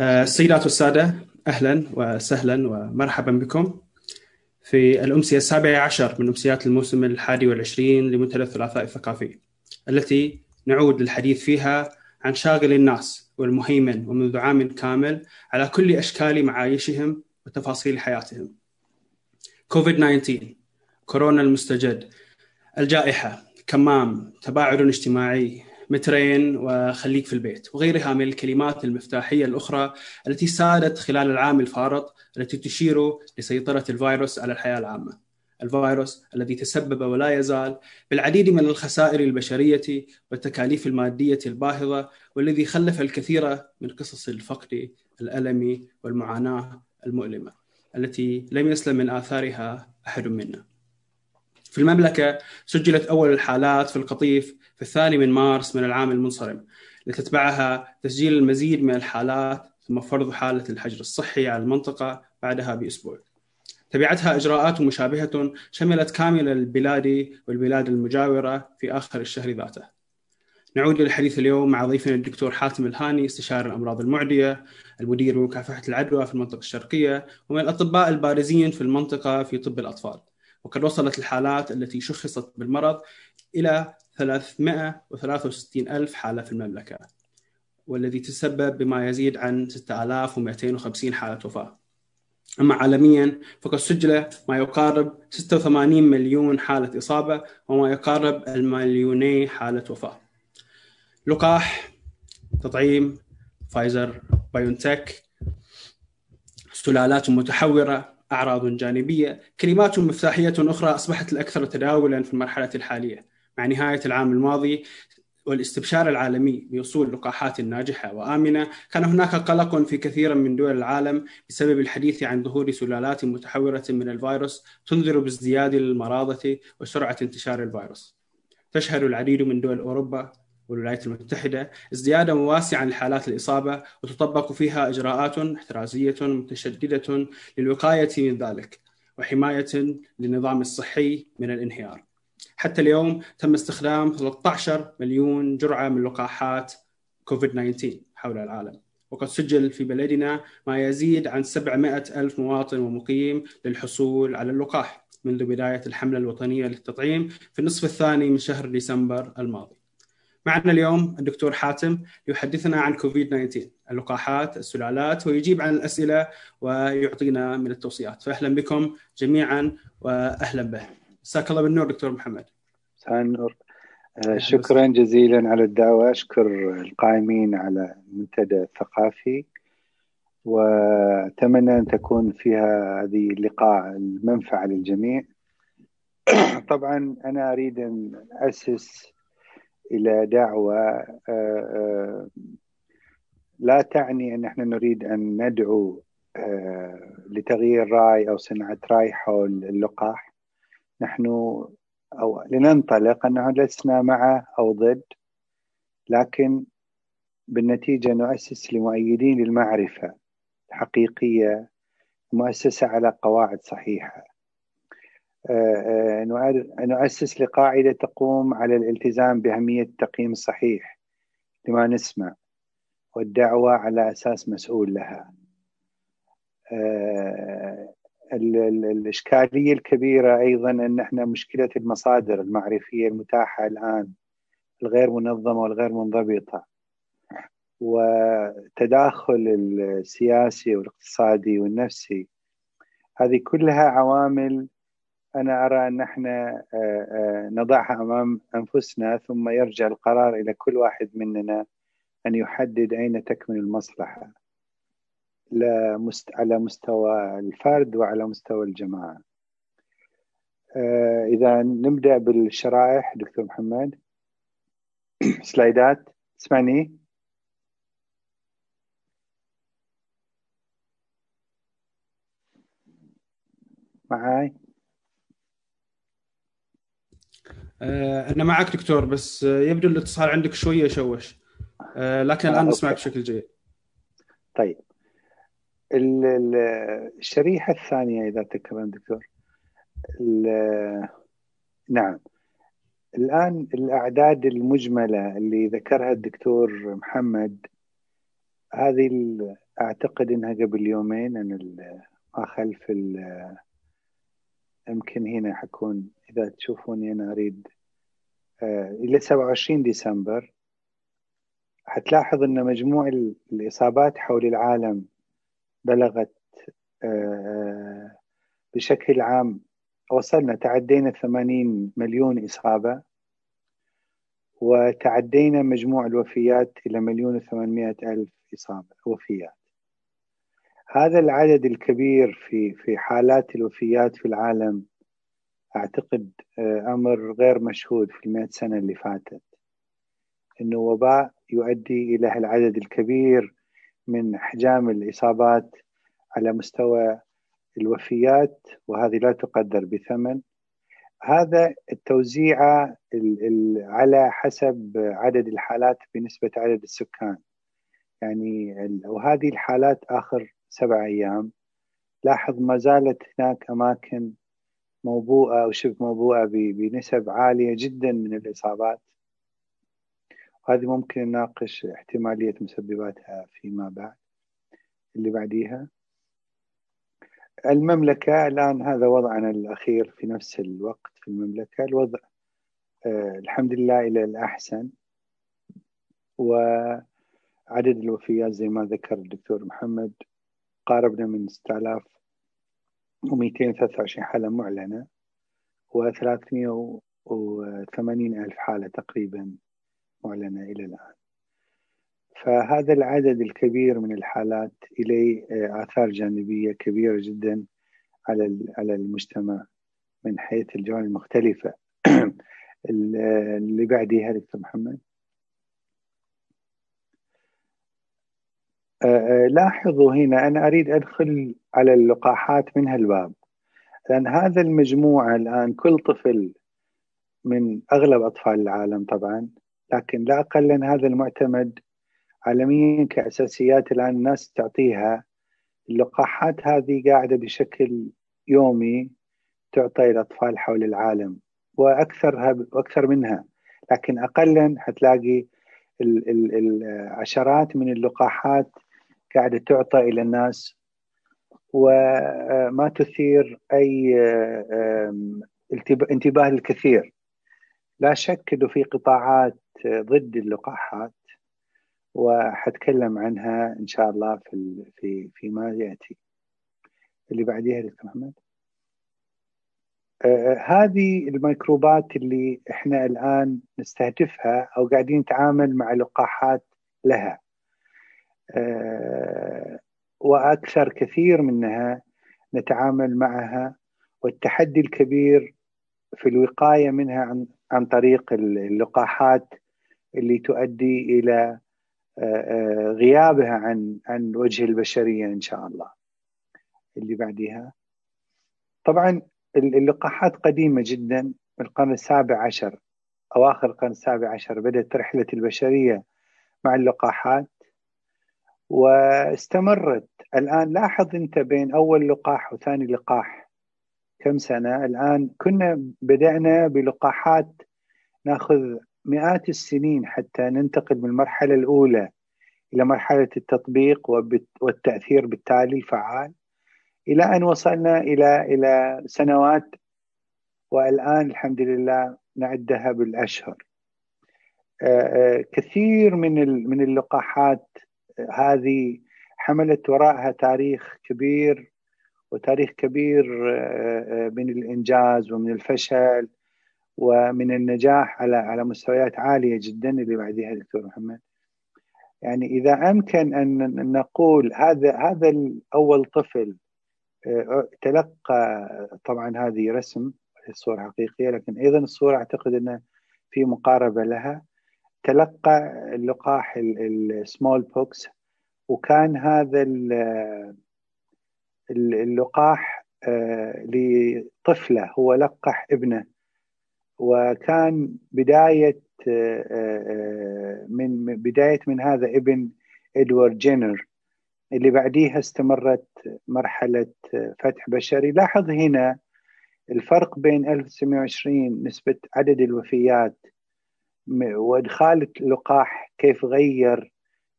آه، السيدات والسادة أهلا وسهلا ومرحبا بكم في الأمسية السابعة عشر من أمسيات الموسم الحادي والعشرين لمنتدى الثلاثاء الثقافي التي نعود للحديث فيها عن شاغل الناس والمهيمن ومنذ عام كامل على كل أشكال معايشهم وتفاصيل حياتهم. كوفيد 19 كورونا المستجد الجائحة كمام تباعد اجتماعي مترين وخليك في البيت وغيرها من الكلمات المفتاحية الأخرى التي سادت خلال العام الفارط التي تشير لسيطرة الفيروس على الحياة العامة. الفيروس الذي تسبب ولا يزال بالعديد من الخسائر البشرية والتكاليف المادية الباهظة والذي خلف الكثير من قصص الفقر الألم والمعاناة المؤلمة التي لم يسلم من آثارها أحد منا. في المملكة سجلت أول الحالات في القطيف في الثاني من مارس من العام المنصرم لتتبعها تسجيل المزيد من الحالات ثم فرض حالة الحجر الصحي على المنطقة بعدها بأسبوع تبعتها إجراءات مشابهة شملت كامل البلاد والبلاد المجاورة في آخر الشهر ذاته نعود للحديث اليوم مع ضيفنا الدكتور حاتم الهاني استشاري الأمراض المعدية، المدير بمكافحه العدوى في المنطقة الشرقية، ومن الأطباء البارزين في المنطقة في طب الأطفال. وقد وصلت الحالات التي شخصت بالمرض إلى 363 ألف حالة في المملكة والذي تسبب بما يزيد عن 6250 حالة وفاة. أما عالميا فقد سجل ما يقارب 86 مليون حالة إصابة وما يقارب المليوني حالة وفاة. لقاح تطعيم فايزر بايونتك سلالات متحورة أعراض جانبية. كلمات مفتاحية أخرى أصبحت الأكثر تداولا في المرحلة الحالية مع نهاية العام الماضي والاستبشار العالمي بوصول لقاحات ناجحة وآمنة. كان هناك قلق في كثير من دول العالم بسبب الحديث عن ظهور سلالات متحورة من الفيروس تنذر بازدياد المراضة وسرعة انتشار الفيروس. تشهد العديد من دول أوروبا والولايات المتحدة ازديادا واسعا لحالات الإصابة وتطبق فيها إجراءات احترازية متشددة للوقاية من ذلك وحماية للنظام الصحي من الانهيار. حتى اليوم تم استخدام 13 مليون جرعة من لقاحات كوفيد 19 حول العالم وقد سجل في بلدنا ما يزيد عن 700 ألف مواطن ومقيم للحصول على اللقاح منذ بداية الحملة الوطنية للتطعيم في النصف الثاني من شهر ديسمبر الماضي. معنا اليوم الدكتور حاتم يحدثنا عن كوفيد 19 اللقاحات السلالات ويجيب عن الأسئلة ويعطينا من التوصيات. فاهلا بكم جميعا واهلا به. مساك الله بالنور دكتور محمد. مساء النور. آه، شكرا جزيلا على الدعوة. أشكر القائمين على المنتدى الثقافي وأتمنى أن تكون فيها هذه اللقاء المنفعة للجميع. طبعا أنا أريد أن أسس إلى دعوة آه، آه، لا تعني أن إحنا نريد أن ندعو آه، لتغيير رأي أو صناعة رأي حول اللقاح. نحن أو لننطلق أنه لسنا مع أو ضد لكن بالنتيجة نؤسس لمؤيدين للمعرفة الحقيقية مؤسسة على قواعد صحيحة. نؤسس لقاعدة تقوم على الالتزام بأهمية التقييم الصحيح لما نسمع والدعوة على أساس مسؤول لها. آه، الإشكالية الكبيرة أيضا أن إحنا مشكلة المصادر المعرفية المتاحة الآن الغير منظمة والغير منضبطة. وتداخل السياسي والاقتصادي والنفسي هذه كلها عوامل أنا أرى أن إحنا آه، آه، نضعها أمام أنفسنا ثم يرجع القرار إلى كل واحد مننا أن يحدد أين تكمن المصلحة على مستوى الفرد وعلى مستوى الجماعة آه، إذا نبدأ بالشرائح دكتور محمد سلايدات تسمعني؟ معاي؟ آه، أنا معك دكتور بس يبدو الاتصال عندك شوية شوش آه، لكن الان آه، نسمعك بشكل جيد. طيب. الشريحة الثانية إذا تكرم دكتور. نعم. الآن الأعداد المجملة اللي ذكرها الدكتور محمد هذه أعتقد إنها قبل يومين أنا ما خلف يمكن هنا حكون إذا تشوفوني أنا أريد آه، إلى 27 ديسمبر حتلاحظ أن مجموع الإصابات حول العالم بلغت آه، بشكل عام وصلنا تعدينا 80 مليون إصابة وتعدينا مجموع الوفيات إلى مليون وثمانمائة ألف إصابة وفيات. هذا العدد الكبير في في حالات الوفيات في العالم أعتقد آه، أمر غير مشهود في المئة سنة اللي فاتت. إنه وباء يؤدي إلى العدد الكبير من أحجام الإصابات على مستوى الوفيات وهذه لا تقدر بثمن. هذا التوزيع على حسب عدد الحالات بنسبة عدد السكان. يعني وهذه الحالات آخر سبع أيام. لاحظ ما زالت هناك أماكن موبوءة أو شبه موبوءة بنسب عالية جدا من الإصابات. وهذه ممكن نناقش احتمالية مسبباتها فيما بعد. اللي بعديها. المملكة الآن هذا وضعنا الأخير في نفس الوقت في المملكة. الوضع آه الحمد لله إلى الأحسن. وعدد الوفيات زي ما ذكر الدكتور محمد قاربنا من 6223 حالة معلنة و 380 ألف حالة تقريبا معلنة إلى الآن. فهذا العدد الكبير من الحالات إليه آه، آثار جانبية كبيرة جدا على على المجتمع من حيث الجوانب المختلفة. اللي بعديها دكتور محمد آه، آه، لاحظوا هنا أنا أريد أدخل على اللقاحات من هالباب. لأن هذا المجموعة الآن كل طفل من أغلب أطفال العالم طبعا لكن لا أقل من هذا المعتمد عالميا كأساسيات الآن الناس تعطيها. اللقاحات هذه قاعدة بشكل يومي تعطى الأطفال حول العالم وأكثرها وأكثر منها. لكن أقلا حتلاقي العشرات من اللقاحات قاعدة تعطى إلى الناس وما تثير أي انتباه الكثير. لا شك أنه في قطاعات ضد اللقاحات وحتكلم عنها إن شاء الله في في فيما يأتي. اللي بعديها دكتور محمد؟ آه هذه الميكروبات اللي إحنا الآن نستهدفها أو قاعدين نتعامل مع لقاحات لها. آه وأكثر كثير منها نتعامل معها والتحدي الكبير في الوقاية منها عن عن طريق اللقاحات اللي تؤدي إلى غيابها عن عن وجه البشرية إن شاء الله. اللي بعديها طبعا اللقاحات قديمة جدا من القرن السابع عشر أواخر القرن السابع عشر بدأت رحلة البشرية مع اللقاحات واستمرت. الآن لاحظ أنت بين أول لقاح وثاني لقاح كم سنة؟ الآن كنا بدأنا بلقاحات نأخذ مئات السنين حتى ننتقل من المرحلة الأولى إلى مرحلة التطبيق والتأثير بالتالي الفعال. إلى أن وصلنا إلى إلى سنوات والآن الحمد لله نعدها بالأشهر. آه، آه، كثير من من اللقاحات هذه حملت وراءها تاريخ كبير وتاريخ كبير آه، من الإنجاز ومن الفشل ومن النجاح على على مستويات عالية جدا اللي بعديها دكتور محمد. يعني إذا أمكن أن نقول هذا هذا اول طفل آه، تلقى طبعا هذه رسم الصورة حقيقية لكن أيضا الصورة أعتقد إنه في مقاربة لها. تلقى اللقاح ال smallpox وكان هذا اللقاح آه، لطفله هو لقح ابنه. وكان بداية آه، آه، من بداية من هذا ابن إدوارد جينر. اللي بعديها استمرت مرحلة فتح بشري. لاحظ هنا الفرق بين 1920 نسبة عدد الوفيات وإدخال اللقاح كيف غير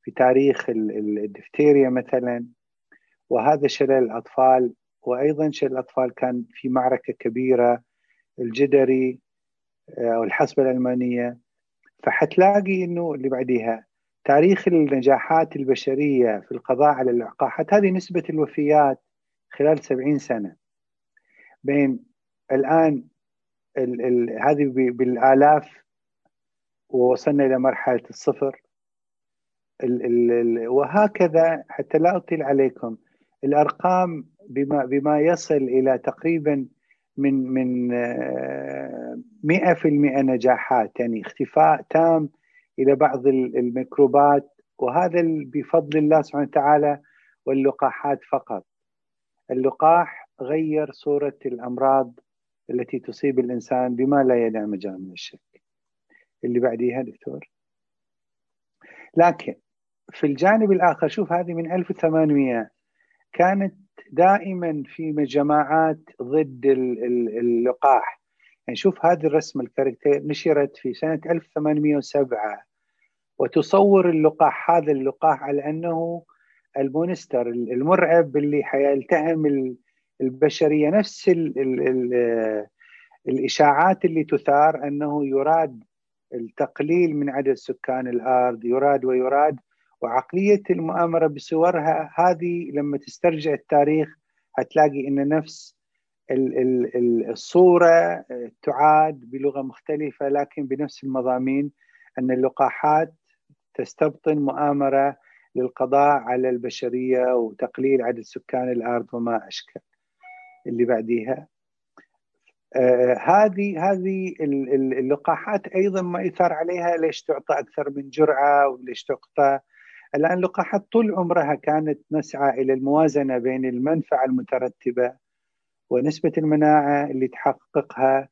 في تاريخ الدفتيريا مثلا. وهذا شلل الأطفال وأيضا شلل الأطفال كان في معركة كبيرة الجدري آه، أو الحصبة الألمانية. فحتلاقي أنه اللي بعديها تاريخ النجاحات البشرية في القضاء على اللقاحات هذه نسبة الوفيات خلال سبعين سنة. بين الآن ال ال هذه بالآلاف ووصلنا إلى مرحلة الصفر. ال ال وهكذا حتى لا أطيل عليكم. الأرقام بما, بما يصل إلى تقريبا من من 100% آه، نجاحات يعني اختفاء تام إلى بعض الميكروبات وهذا بفضل الله سبحانه وتعالى واللقاحات فقط. اللقاح غير صورة الأمراض التي تصيب الإنسان بما لا يدع مجال من الشك اللي بعديها دكتور. لكن في الجانب الآخر شوف هذه من 1800 كانت دائما في جماعات ضد اللقاح. يعني شوف هذه الرسمة الكاركتير نشرت في سنة 1807 وتصور اللقاح هذا اللقاح على أنه المونستر المرعب اللي حيلتهم البشرية. نفس ال ال ال الإشاعات اللي تثار أنه يراد التقليل من عدد سكان الأرض يراد ويراد وعقلية المؤامرة بصورها هذه لما تسترجع التاريخ هتلاقي أن نفس الصورة تعاد بلغة مختلفة لكن بنفس المضامين أن اللقاحات تستبطن مؤامرة للقضاء على البشرية وتقليل عدد سكان الأرض وما أشكل. اللي بعديها آه هذه هذه اللقاحات أيضا ما يثار عليها ليش تعطى أكثر من جرعة وليش تعطى. الآن اللقاحات طول عمرها كانت نسعى إلى الموازنة بين المنفعة المترتبة ونسبة المناعة اللي تحققها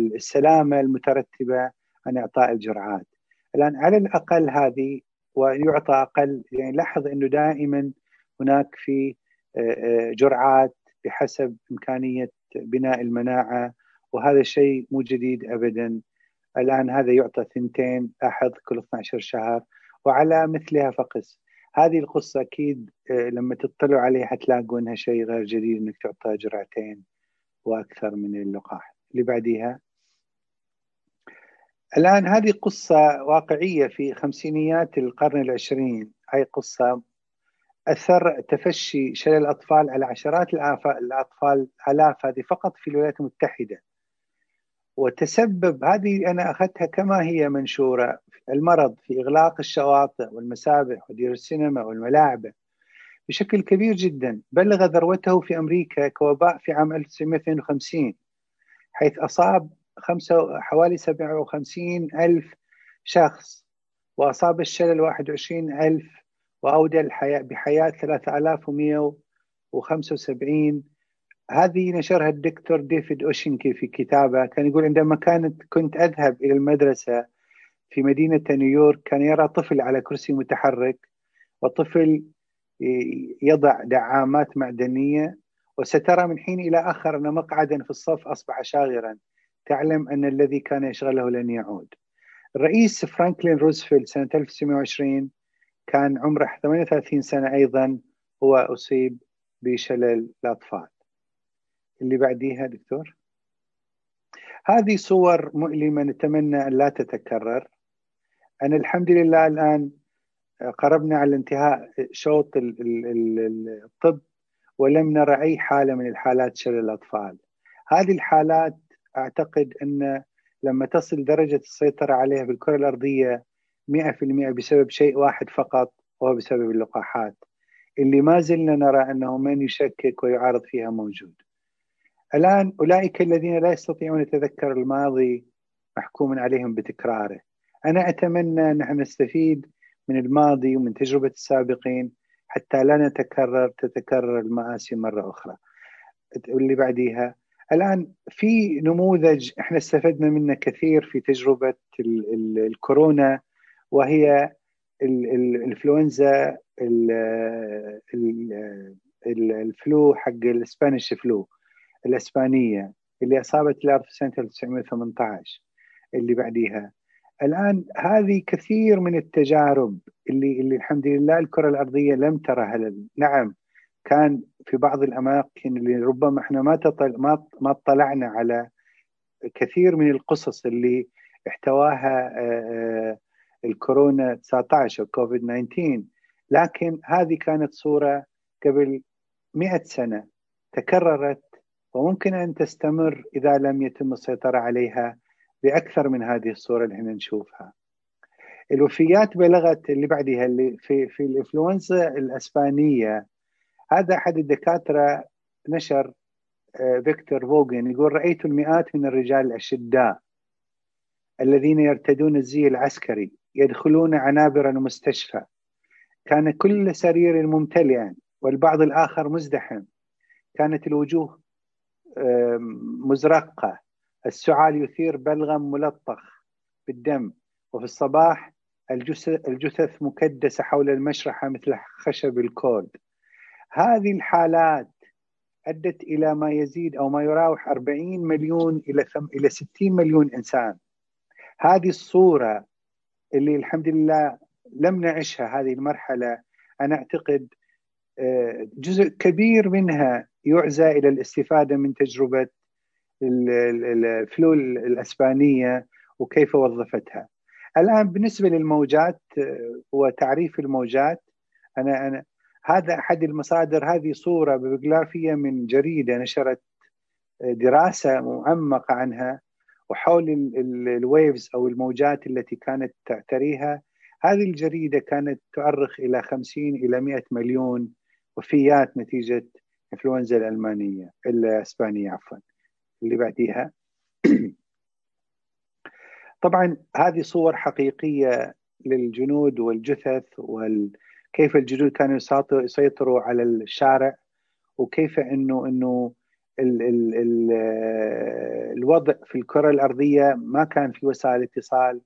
والسلامة المترتبة عن إعطاء الجرعات. الآن على الأقل هذه ويعطى أقل يعني لاحظ أنه دائما هناك في جرعات بحسب إمكانية بناء المناعة وهذا الشيء مو جديد أبدا. الآن هذا يعطى ثنتين لاحظ كل 12 شهر وعلى مثلها فقس. هذه القصة أكيد آه، لما تطلعوا عليها حتلاقوا أنها شيء غير جديد أنك تعطى جرعتين وأكثر من اللقاح. اللي بعديها؟ الآن هذه قصة واقعية في خمسينيات القرن العشرين. هاي قصة أثر تفشي شلل الأطفال على عشرات الأطفال آلاف هذه فقط في الولايات المتحدة. وتسبب هذه أنا أخذتها كما هي منشورة المرض في إغلاق الشواطئ والمسابح ودير السينما والملاعب بشكل كبير جدا. بلغ ذروته في أمريكا كوباء في عام 1952 حيث أصاب خمسة حوالي 57 ألف شخص وأصاب الشلل 21 ألف وأودى الحياة بحياة 3175 هذه نشرها الدكتور ديفيد أوشنكي في كتابه. كان يقول عندما كانت كنت أذهب إلى المدرسة في مدينة نيويورك كان يرى طفل على كرسي متحرك وطفل يضع دعامات معدنية وسترى من حين إلى آخر أن مقعدا في الصف أصبح شاغرا. تعلم أن الذي كان يشغله لن يعود. الرئيس فرانكلين روزفلت سنة 1920 كان عمره 38 سنة أيضا هو أصيب بشلل الأطفال. اللي بعديها دكتور؟ هذه صور مؤلمة نتمنى أن لا تتكرر. أنا الحمد لله الآن قربنا على انتهاء شوط الطب ولم نرى أي حالة من الحالات شلل الأطفال. هذه الحالات أعتقد أن لما تصل درجة السيطرة عليها بالكرة الأرضية 100% بسبب شيء واحد فقط وهو بسبب اللقاحات. اللي ما زلنا نرى أنه من يشكك ويعارض فيها موجود. الآن أولئك الذين لا يستطيعون يتذكر الماضي محكوم عليهم بتكراره. أنا أتمنى أن نحن نستفيد من الماضي ومن تجربة السابقين حتى لا نتكرر تتكرر المآسي مرة أخرى. واللي بعديها الآن في نموذج إحنا استفدنا منه كثير في تجربة ال ال الكورونا وهي الإنفلونزا الفلو حق الإسبانيش فلو الإسبانية اللي أصابت الأرض في سنة 1918 اللي بعديها. الآن هذه كثير من التجارب اللي اللي الحمد لله الكرة الأرضية لم ترها نعم كان في بعض الأماكن اللي ربما إحنا ما تطل ما ما اطلعنا على كثير من القصص اللي احتواها الكورونا 19 أو كوفيد 19 لكن هذه كانت صورة قبل 100 سنة تكررت وممكن أن تستمر إذا لم يتم السيطرة عليها بأكثر من هذه الصورة اللي إحنا نشوفها. الوفيات بلغت اللي بعدها اللي في في الإنفلونزا الأسبانية هذا أحد الدكاترة نشر آه، فيكتور فوغن يقول رأيت المئات من الرجال الأشداء الذين يرتدون الزي العسكري يدخلون عنابر المستشفى. كان كل سرير ممتلئا والبعض الآخر مزدحم. كانت الوجوه مزرقة. السعال يثير بلغم ملطخ بالدم. وفي الصباح الجثث مكدسة حول المشرحة مثل خشب الكود. هذه الحالات أدت إلى ما يزيد أو ما يراوح 40 مليون إلى إلى 60 مليون إنسان. هذه الصورة اللي الحمد لله لم نعيشها هذه المرحلة أنا أعتقد آه، جزء كبير منها يعزى إلى الاستفادة من تجربة الفلو الأسبانية وكيف وظفتها. الآن بالنسبة للموجات آه، وتعريف الموجات أنا أنا هذا أحد المصادر هذه صورة بيبلوغرافيه من جريدة نشرت آه، دراسة معمقة عنها وحول الويفز أو الموجات التي كانت تعتريها. هذه الجريدة كانت تؤرخ إلى 50 إلى 100 مليون وفيات نتيجة انفلونزا الألمانية الإسبانية عفوا اللي بعديها. طبعا هذه صور حقيقية للجنود والجثث وكيف الجنود كانوا يسيطروا على الشارع وكيف انه إنه ال ال ال الوضع في الكرة الأرضية ما كان في وسائل اتصال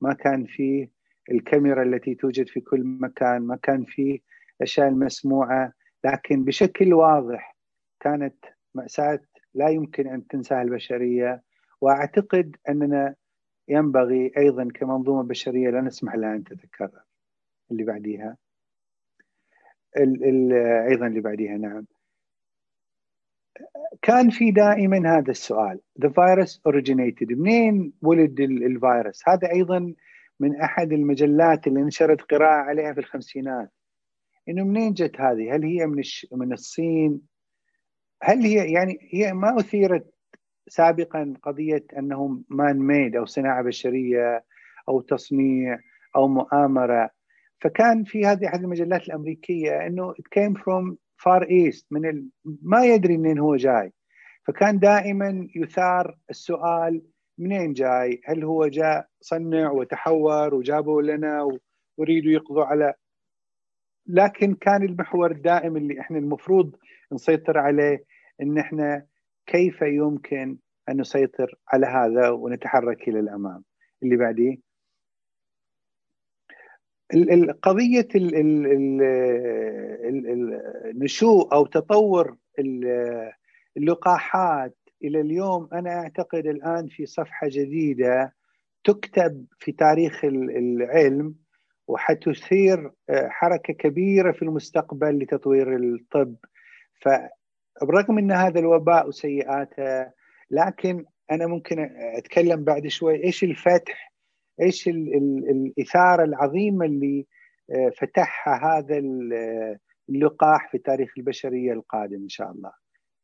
ما كان في الكاميرا التي توجد في كل مكان ما كان في الاشياء المسموعه لكن بشكل واضح كانت مأساة لا يمكن أن تنساها البشرية. وأعتقد أننا ينبغي أيضا كمنظومة بشرية لا نسمح لها أن تتكرر. اللي بعديها ال ال أيضا اللي بعديها نعم. كان في دائما هذا السؤال. The virus originated. منين ولد الفيروس؟ هذا أيضا من أحد المجلات اللي نشرت قراءة عليها في الخمسينات. إنه منين جت هذه؟ هل هي من الش... من الصين؟ هل هي يعني هي ما أثيرت سابقا قضية انه مان ميد أو صناعة بشرية أو تصنيع أو مؤامرة. فكان في هذه أحد المجلات الأمريكية إنه it came from far east من ال... ما يدري منين هو جاي. فكان دائما يثار السؤال منين جاي؟ هل هو جاء صنع وتحور وجابوا لنا ويريدوا يقضوا على لكن كان المحور الدائم اللي إحنا المفروض نسيطر عليه إن إحنا كيف يمكن أن نسيطر على هذا ونتحرك إلى الأمام؟ اللي بعديه؟ قضية النشوء أو تطور اللقاحات إلى اليوم أنا أعتقد الآن في صفحة جديدة تكتب في تاريخ العلم وحتثير آه، حركة كبيرة في المستقبل لتطوير الطب. فبرغم إن هذا الوباء وسيئاته لكن أنا ممكن أتكلم بعد شوي إيش الفتح إيش الإثارة العظيمة اللي آه، فتحها هذا اللقاح في تاريخ البشرية القادم إن شاء الله.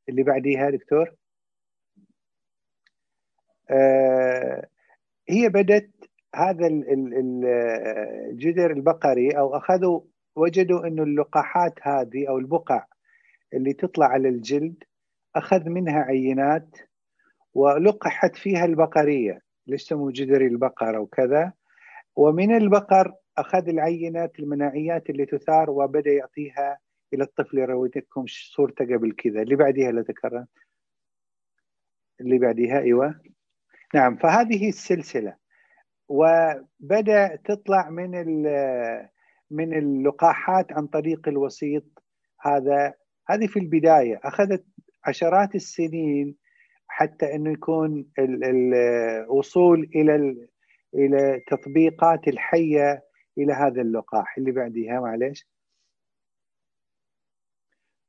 اللي بعديها دكتور؟ آه، هي بدت هذا الجدر البقري أو أخذوا وجدوا إنه اللقاحات هذه أو البقع اللي تطلع على الجلد أخذ منها عينات ولقحت فيها البقرية. ليش سموا جدري البقر أو كذا. ومن البقر أخذ العينات المناعيات اللي تثار وبدأ يعطيها إلى الطفل. يرويتكم صورته قبل كذا. اللي بعديها لا تكرر. اللي بعديها أيوه. نعم فهذه السلسلة. وبدأ تطلع من من اللقاحات عن طريق الوسيط هذا. هذه في البداية. أخذت عشرات السنين حتى إنه يكون الوصول إلى إلى تطبيقات الحية إلى هذا اللقاح اللي بعديها معلش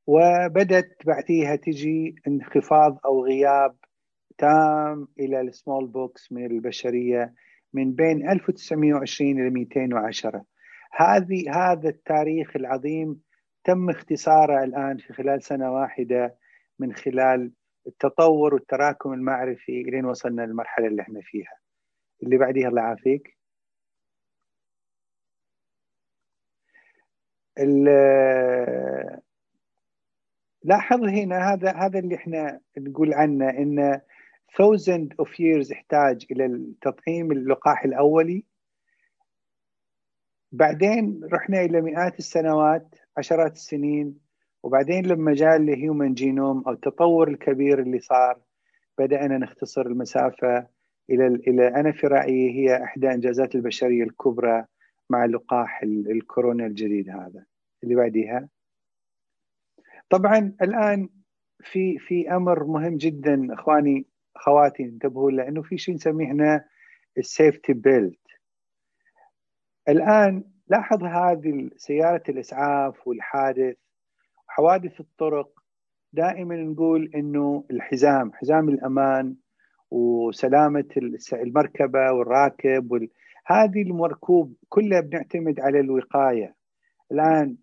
وبدت بعديها تجي انخفاض أو غياب تام إلى ال smallpox من البشرية من بين 1920 إلى 210 هذه هذا التاريخ العظيم تم اختصاره الآن في خلال سنة واحدة من خلال التطور والتراكم المعرفي لين وصلنا للمرحلة اللي إحنا فيها. اللي بعديها الله يعافيك. لاحظ هنا هذا هذا اللي إحنا نقول عنه إن thousand of years يحتاج إلى التطعيم اللقاح الأولي. بعدين رحنا إلى مئات السنوات عشرات السنين. وبعدين لما جاء الهيومن جينوم أو التطور الكبير اللي صار بدأنا نختصر المسافة إلى إلى أنا في رأيي هي إحدى إنجازات البشرية الكبرى مع لقاح الكورونا الجديد هذا. اللي بعديها؟ طبعا الآن في في أمر مهم جدا إخواني اخواتي انتبهوا لأنه في شيء نسميه إحنا السيفتي بيلت الآن لاحظ هذه سيارة الإسعاف والحادث حوادث الطرق دائما نقول إنه الحزام حزام الأمان وسلامة المركبة والراكب وال... هذه المركوب كلها بنعتمد على الوقاية. الآن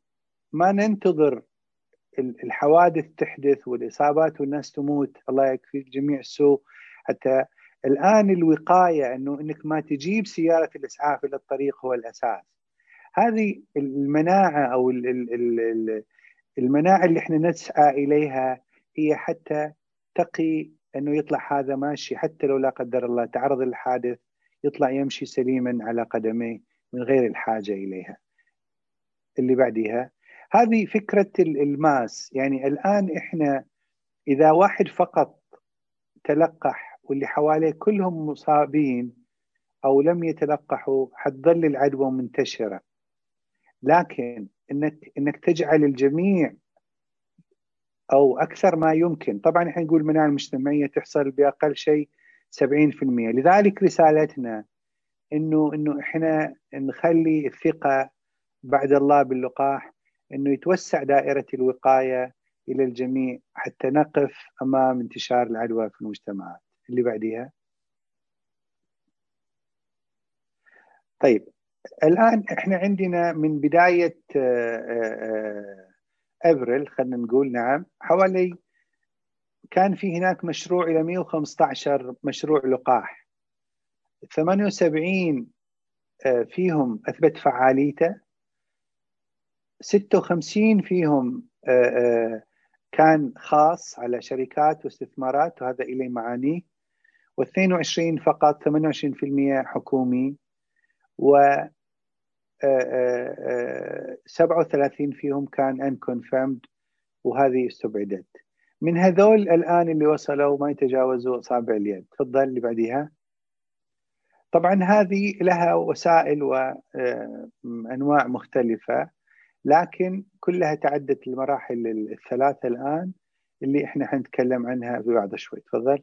ما ننتظر الحوادث تحدث والإصابات والناس تموت الله يكفي جميع السوء. حتى الآن الوقاية إنه إنك ما تجيب سيارة الإسعاف إلى الطريق هو الأساس. هذه المناعة أو المناعة اللي إحنا نسعى إليها هي حتى تقي أنه يطلع هذا ماشي حتى لو لا قدر الله تعرض للحادث يطلع يمشي سليما على قدميه من غير الحاجة إليها. اللي بعديها هذه فكرة الماس يعني الآن إحنا إذا واحد فقط تلقح واللي حواليه كلهم مصابين أو لم يتلقحوا حتظل العدوى منتشرة لكن إنك إنك تجعل الجميع أو أكثر ما يمكن. طبعا إحنا نقول المناعة المجتمعية تحصل بأقل شيء 70% لذلك رسالتنا إنه إنه إحنا نخلي الثقة بعد الله باللقاح إنه يتوسع دائرة الوقاية إلى الجميع حتى نقف أمام انتشار العدوى في المجتمعات. اللي بعديها؟ طيب الآن إحنا عندنا من بداية آه، آه، أبريل خلينا نقول نعم حوالي كان في هناك مشروع إلى 115 مشروع لقاح. 78 آه، فيهم أثبت فعاليته. 56 فيهم كان خاص على شركات واستثمارات وهذا إليه معانيه و22 فقط 28% حكومي. و 37 فيهم كان unconfirmed وهذه استبعدت. من هذول الآن اللي وصلوا ما يتجاوزوا أصابع اليد. تفضل اللي بعديها. طبعا هذه لها وسائل وأنواع مختلفة لكن كلها تعدت المراحل الثلاثة الآن اللي إحنا حنتكلم عنها في بعض شوي. تفضل.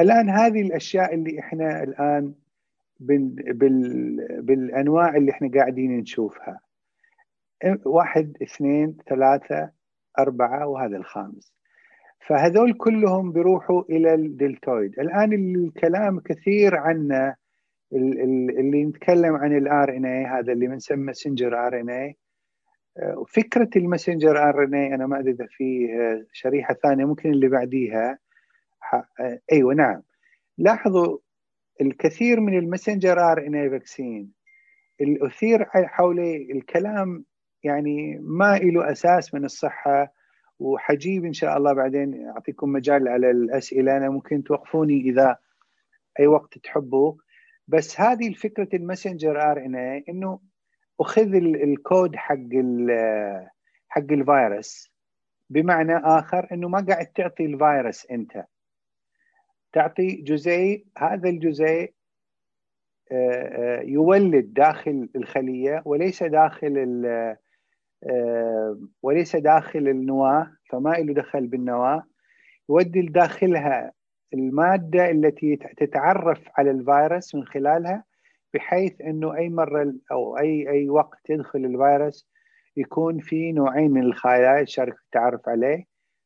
الآن هذه الأشياء اللي إحنا الآن بال بال بالأنواع اللي إحنا قاعدين نشوفها. واحد اثنين ثلاثة أربعة وهذا الخامس. فهذول كلهم بيروحوا إلى ال deltoid. الآن الكلام كثير عنه اللي نتكلم عن ال RNA هذا اللي بنسمى messenger RNA فكرة ال messenger RNA أنا ما أدري إذا في شريحة ثانية ممكن اللي بعديها. أيوه نعم. لاحظوا الكثير من ال messenger RNA vaccine الأثير حول الكلام يعني ما له أساس من الصحة وحجيب إن شاء الله بعدين أعطيكم مجال على الأسئلة. أنا ممكن توقفوني إذا أي وقت تحبوا. بس هذه الفكرة ال messenger RNA إنه أخذ الكود حق حق الفيروس. بمعنى آخر إنه ما قاعد تعطي الفيروس أنت. تعطي جزيء هذا الجزيء آه، آه، يولد داخل الخلية وليس داخل آه، وليس داخل النواة فما له دخل بالنواة. يودي داخلها المادة التي تتعرف على الفيروس من خلالها بحيث إنه أي مرة أو أي أي وقت يدخل الفيروس يكون في نوعين من الخلايا في التعرف عليه.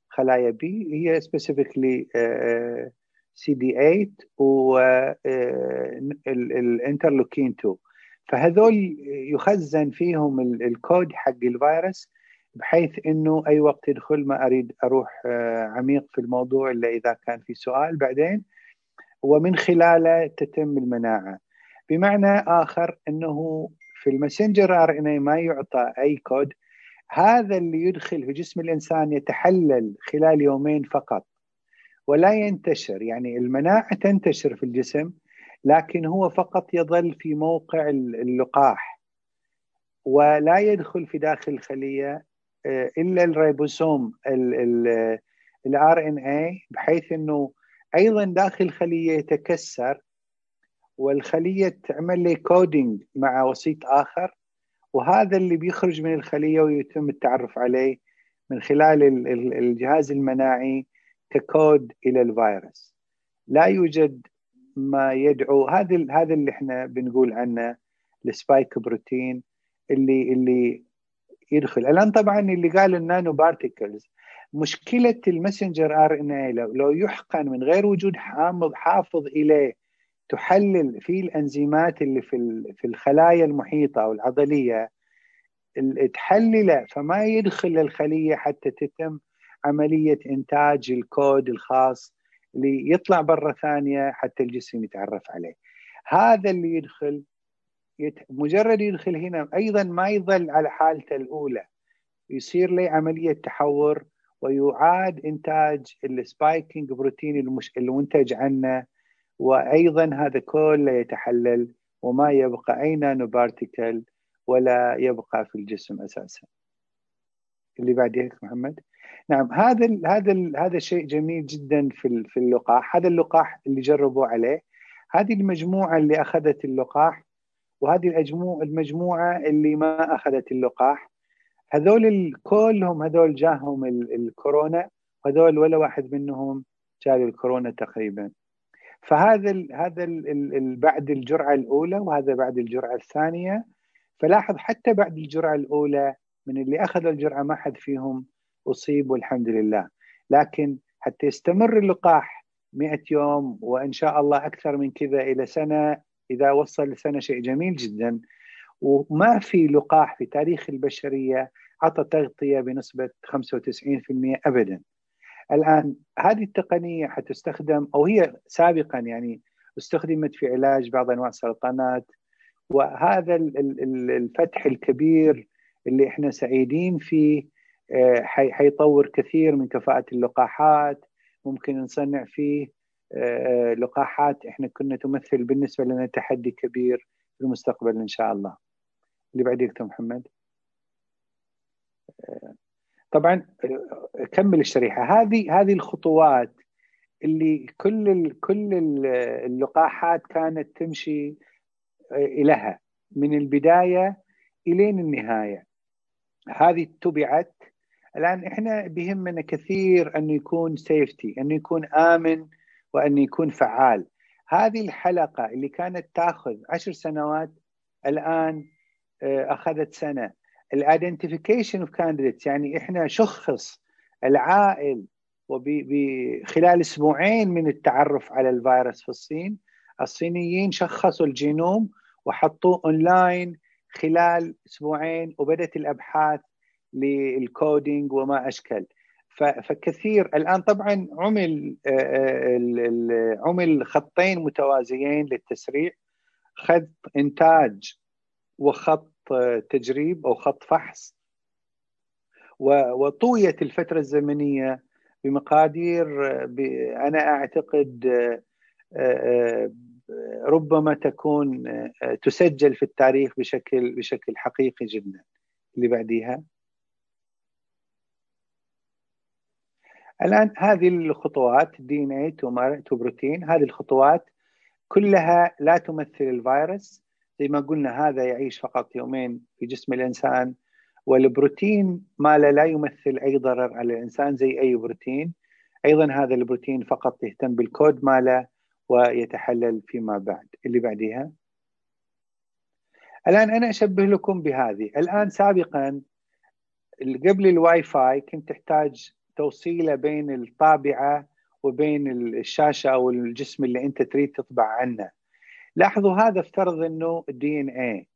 خلايا B هي specifically سي دي 8 وال interleukin 2 فهذول يخزن فيهم الكود حق الفيروس بحيث إنه أي وقت يدخل ما أريد أروح آه، عميق في الموضوع إلا إذا كان في سؤال. بعدين ومن خلاله تتم المناعة. بمعنى آخر إنه في ال messenger RNA ما يعطى أي كود هذا اللي يدخل في جسم الإنسان يتحلل خلال يومين فقط. ولا ينتشر. يعني المناعة تنتشر في الجسم لكن هو فقط يظل في موقع اللقاح ولا يدخل في داخل الخلية آه، إلا ال ribosome ال RNA بحيث إنه أيضا داخل الخلية يتكسر والخلية تعمل لي coding مع وسيط آخر وهذا اللي بيخرج من الخلية ويتم التعرف عليه من خلال الجهاز المناعي ككود إلى الفيروس. لا يوجد ما يدعو هذا هذا اللي إحنا بنقول عنه ال spike protein اللي اللي يدخل. الآن طبعا اللي قال ال nanoparticles مشكلة ال messenger RNA لو يحقن من غير وجود حامض حافظ إليه تحلل في الأنزيمات اللي في في الخلايا المحيطة أو العضلية تحلله فما يدخل الخلية حتى تتم عملية إنتاج الكود الخاص ليطلع برا ثانية حتى الجسم يتعرف عليه. هذا اللي يدخل يت... مجرد يدخل هنا أيضا ما يظل على حالته الأولى يصير له عملية تحور ويعاد إنتاج ال spiking protein المش... المنتج عنه وأيضا هذا كله يتحلل وما يبقى أي نانو بارتيكل ولا يبقى في الجسم أساسا. اللي بعديك محمد نعم هذا ال هذا ال هذا شيء جميل جدا في في اللقاح. هذا اللقاح اللي جربوا عليه هذه المجموعة اللي أخذت اللقاح وهذه المجموعة اللي ما أخذت اللقاح. هذول كلهم هذول جاهم الكورونا هذول ولا واحد منهم جاء الكورونا تقريبا. فهذا ال هذا ال بعد الجرعة الأولى وهذا بعد الجرعة الثانية. فلاحظ حتى بعد الجرعة الأولى من اللي أخذوا الجرعة ما حد فيهم أصيب والحمد لله. لكن حتى يستمر اللقاح 100 يوم وإن شاء الله أكثر من كذا إلى سنة إذا وصل لسنة شيء جميل جدا. وما في لقاح في تاريخ البشرية عطى تغطية بنسبة 95% ابدا. الآن هذه التقنية حتستخدم أو هي سابقا يعني استخدمت في علاج بعض أنواع السرطانات. وهذا الفتح الكبير اللي إحنا سعيدين فيه حيطور كثير من كفاءة اللقاحات. ممكن نصنع فيه آه، لقاحات إحنا كنا تمثل بالنسبة لنا تحدي كبير في المستقبل إن شاء الله. اللي بعد دكتور محمد. آه، طبعا كمل الشريحة. هذه هذه الخطوات اللي كل كل اللقاحات كانت تمشي إليها من البداية إلين النهاية. هذه اتبعت الآن إحنا بهمنا كثير انه يكون سيفتي انه يكون آمن وانه يكون فعال. هذه الحلقة اللي كانت تأخذ عشر سنوات الآن آه، أخذت سنة. ال identification of candidates يعني إحنا شخص العائل وخلال أسبوعين من التعرف على الفيروس في الصين الصينيين شخصوا الجينوم وحطوه اونلاين خلال أسبوعين وبدأت الأبحاث لل coding وما أشكل. فكثير الآن طبعا عمل آه، آه، عمل خطين متوازيين للتسريع. خط إنتاج وخط آه، تجريب أو خط فحص. وطويت الفترة الزمنية بمقادير أنا أعتقد ربما تكون تسجل في التاريخ بشكل بشكل حقيقي جدا. اللي بعديها؟ الآن هذه الخطوات دي ان اي تو بروتين هذه الخطوات كلها لا تمثل الفيروس. زي ما قلنا هذا يعيش فقط يومين في جسم الإنسان والبروتين ماله لا يمثل أي ضرر على الإنسان زي أي بروتين. أيضا هذا البروتين فقط يهتم بالكود ماله ويتحلل فيما بعد. اللي بعديها؟ الآن أنا أشبه لكم بهذه. الآن سابقا قبل الواي فاي كنت تحتاج توصيلة بين الطابعة وبين الشاشة أو الجسم اللي أنت تريد تطبع عنه. لاحظوا هذا افترض إنه ال DNA ال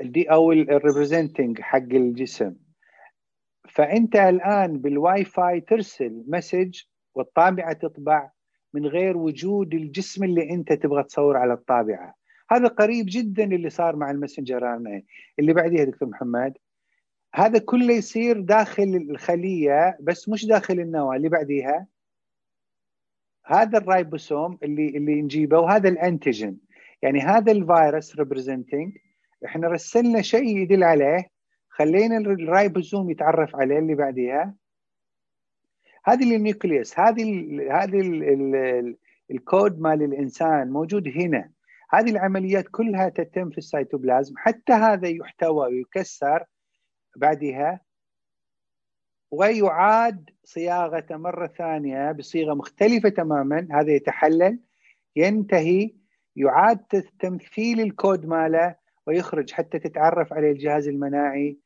D أو ال representing حق الجسم. فأنت الآن بالواي فاي ترسل message والطابعة تطبع من غير وجود الجسم اللي أنت تبغى تصور على الطابعة. هذا قريب جدا اللي صار مع ال messenger R اللي بعديها دكتور محمد هذا كله يصير داخل الخلية بس مش داخل النواه اللي بعديها. هذا الرايبوسوم اللي اللي نجيبه وهذا ال antigen. يعني هذا الفيروس representing إحنا رسلنا شيء يدل عليه. خلينا الرايبوسوم يتعرف عليه اللي بعديها. هذه ال nucleus هذه هذه ال الكود مال الإنسان موجود هنا. هذه العمليات كلها تتم في السيتوبلازم. حتى هذا يحتوى ويكسر بعدها ويعاد صياغته مرة ثانية بصيغة مختلفة تماما. هذا يتحلل. ينتهي يعاد تمثيل الكود ماله ويخرج حتى تتعرف عليه الجهاز المناعي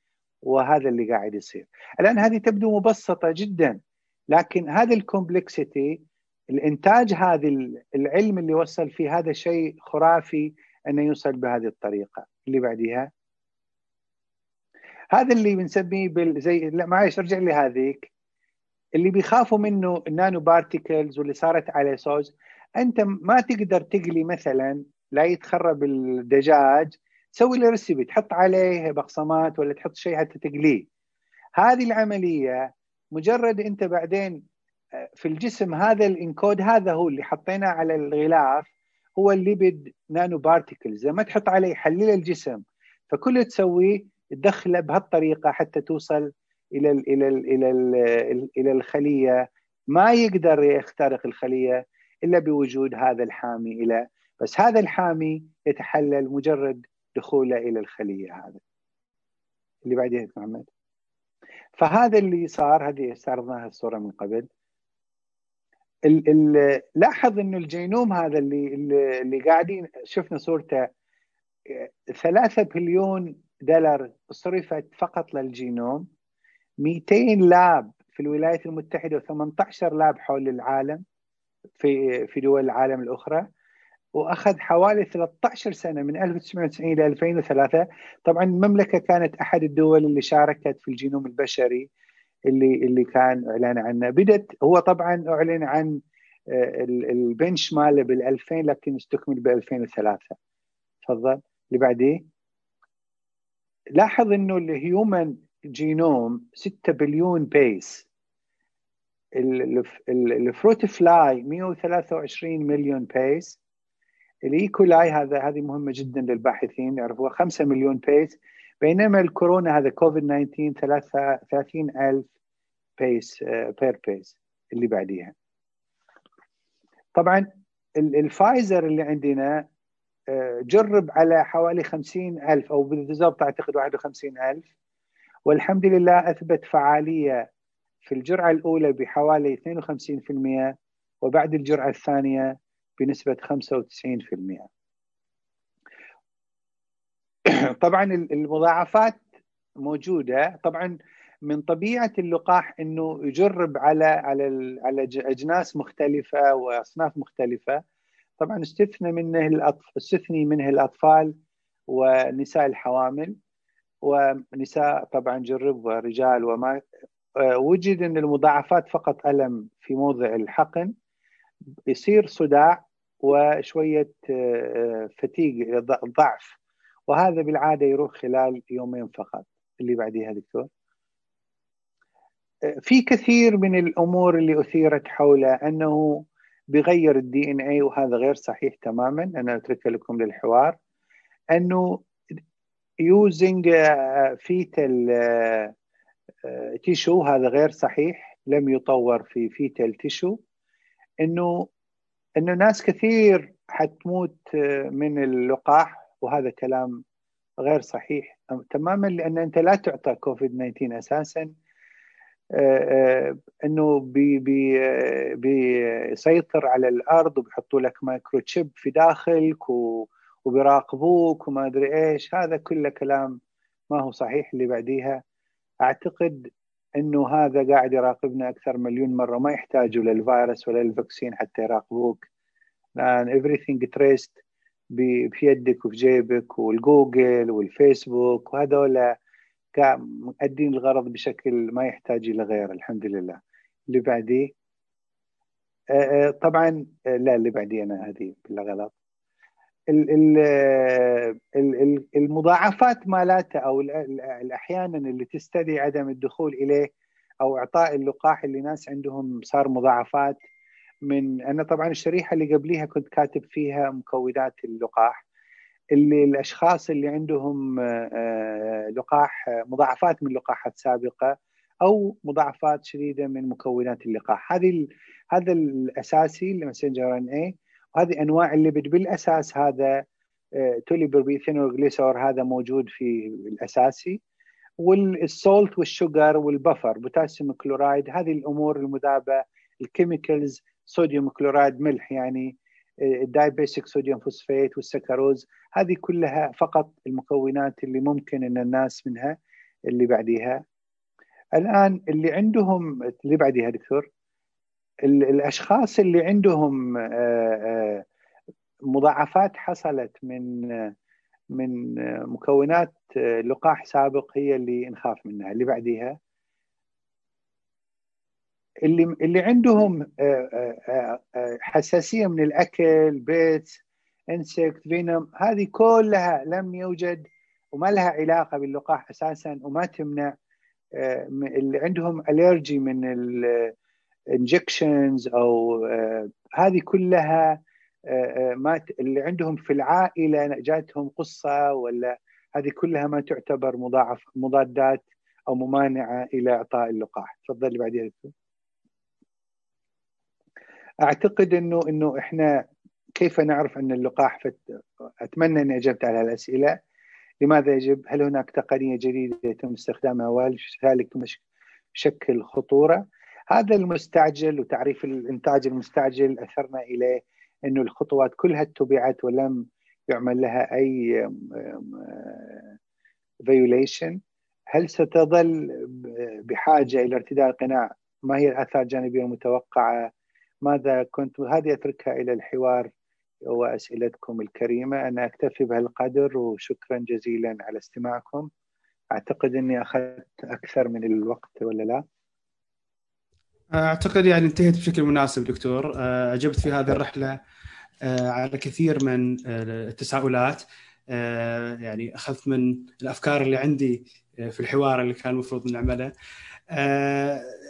وهذا اللي قاعد يصير. الآن هذه تبدو مبسطة جدا لكن هذه الكومبلكسيتي الإنتاج هذا العلم اللي وصل فيه هذا شيء خرافي إنه يوصل بهذه الطريقة. اللي بعديها؟ هذا اللي بنسميه بال... زي لا معلش أرجع لي هذيك اللي بيخافوا منه النانو بارتيكلز واللي صارت عليه صوز أنت ما تقدر تقلي مثلا لا يتخرب الدجاج تسوي له ريسيبي تحط عليه بقسمات ولا تحط شيء حتى تقليه. هذه العملية مجرد أنت بعدين آه، في الجسم هذا الإنكود هذا هو اللي حطيناه على الغلاف هو الليبيد نانو بارتيكلز. لما تحط عليه يحلل الجسم. فكل تسويه تدخله بهالطريقة حتى توصل إلى ال إلى ال إلى ال إلى الخلية. ما يقدر يخترق الخلية إلا بوجود هذا الحامي إلى. بس هذا الحامي يتحلل مجرد دخوله إلى الخلية هذا. اللي بعدين محمد. فهذا اللي صار هذه استعرضناها الصورة من قبل. ال ال لاحظ إنه الجينوم هذا اللي اللي قاعدين شفنا صورته ثلاثة بليون دولار صرفت فقط للجينوم. 200 lab في الولايات المتحدة و18 lab حول العالم في في دول العالم الأخرى وأخذ حوالي 13 سنة من 1990 إلى 2003 طبعا المملكة كانت أحد الدول اللي شاركت في الجينوم البشري اللي اللي كان إعلان عنه. بدت هو طبعا أعلن عن آه، البنش ماله بال 2000 لكن استكمل ب 2003 تفضل. اللي بعديه؟ لاحظ إنه ال human genome 6 بليون base ال fruit fly 123 مليون base ال E. coli هذا هذه مهمة جدا للباحثين يعرفوها. 5 مليون base بينما الكورونا هذا كوفيد 19 30 ألف base pair base اللي بعديها. طبعا الفايزر اللي عندنا جرب على حوالي خمسين ألف أو بالضبط أعتقد واحد وخمسين ألف. والحمد لله أثبت فعالية في الجرعة الأولى بحوالي 52% وبعد الجرعة الثانية بنسبة 95% طبعا المضاعفات موجودة. طبعا من طبيعة اللقاح إنه يجرب على على على أجناس مختلفة وأصناف مختلفة. طبعا استثنى منه الأطف... استثني منه الأطفال ونساء الحوامل ونساء طبعا جرب ورجال وما آه، وجد أن المضاعفات فقط ألم في موضع الحقن. يصير صداع وشوية آه، fatigue ضعف. وهذا بالعادة يروح خلال يومين فقط. اللي بعديها دكتور. آه، في كثير من الأمور اللي أثيرت حوله أنه بيغير ال DNA وهذا غير صحيح تماما. أنا اترك لكم للحوار. أنه using fetal tissue هذا غير صحيح. لم يطور في fetal tissue أنه أنه ناس كثير حتموت آه، من اللقاح وهذا كلام غير صحيح تماما. لأن أنت لا تعطى كوفيد 19 أساسا. إنه بي بي بيسيطر على الأرض وبيحطوا لك microchip في داخلك وبيراقبوك وما أدري إيش. هذا كله كلام ما هو صحيح اللي بعديها. أعتقد إنه هذا قاعد يراقبنا أكثر مليون مرة. ما يحتاجوا للفيروس ولا لل vaccine حتى يراقبوك. لأن everything traced في يدك وفي جيبك والجوجل والفيسبوك وهذول مؤدين الغرض بشكل ما يحتاج إلى غيره الحمد لله. اللي بعديه آه، آه، طبعا آه، لا اللي بعديه أنا هذه غلط. المضاعفات مالته أو أحيانا اللي تستدعي عدم الدخول إليه أو إعطاء اللقاح اللي ناس عندهم صار مضاعفات من أنا طبعا الشريحة اللي قبليها كنت كاتب فيها مكونات اللقاح. اللي الأشخاص اللي عندهم آه، لقاح مضاعفات من لقاحات سابقة أو مضاعفات شديدة من مكونات اللقاح. هذه هذا الأساسي اللي ماسنجر إن اي وهذه أنواع ال lipid بالأساس هذا آه، توليبربيثينول جليسور هذا موجود في الأساسي. وال salt وال sugar وال buffer potassium chloride هذه الأمور المذابة ال chemicals sodium chloride ملح يعني ال dibasic sodium phosphate والسكروز هذه كلها فقط المكونات اللي ممكن إن الناس منها اللي بعديها. الآن اللي عندهم اللي بعديها دكتور الأشخاص اللي عندهم آه، آه، مضاعفات حصلت من من مكونات لقاح سابق هي اللي نخاف منها اللي بعديها. اللي اللي عندهم آه، آه، آه، حساسية من الأكل بيت انسكت فينوم هذه كلها لم يوجد وما لها علاقة باللقاح أساسا وما تمنع اللي عندهم الرجي من الانجكشنز أو هذه كلها ما اللي عندهم في العائلة جاتهم قصة ولا هذه كلها ما تعتبر مضاعف مضادات أو ممانعة إلى إعطاء اللقاح. تفضل بعدين. أعتقد انه إنه إحنا كيف نعرف أن اللقاح فت... أتمنى أني أجبت على الأسئلة لماذا يجب؟ هل هناك تقنية جديدة يتم استخدامها وهل ذلك شكل خطورة؟ هذا المستعجل وتعريف الإنتاج المستعجل أثرنا إليه إنه الخطوات كلها اتبعت ولم يعمل لها أي فيوليشن هل ستظل بحاجة إلى ارتداء القناع؟ ما هي الآثار الجانبية المتوقعة؟ ماذا كنت هذه أتركها إلى الحوار وأسئلتكم الكريمة. أنا أكتفي بهالقدر وشكرا جزيلا على استماعكم. أعتقد أني أخذت أكثر من الوقت ولا لا؟ أعتقد يعني انتهيت بشكل مناسب دكتور. أجبت في هذه الرحلة على كثير من التساؤلات. يعني أخذت من الأفكار اللي عندي في الحوار اللي كان المفروض نعمله.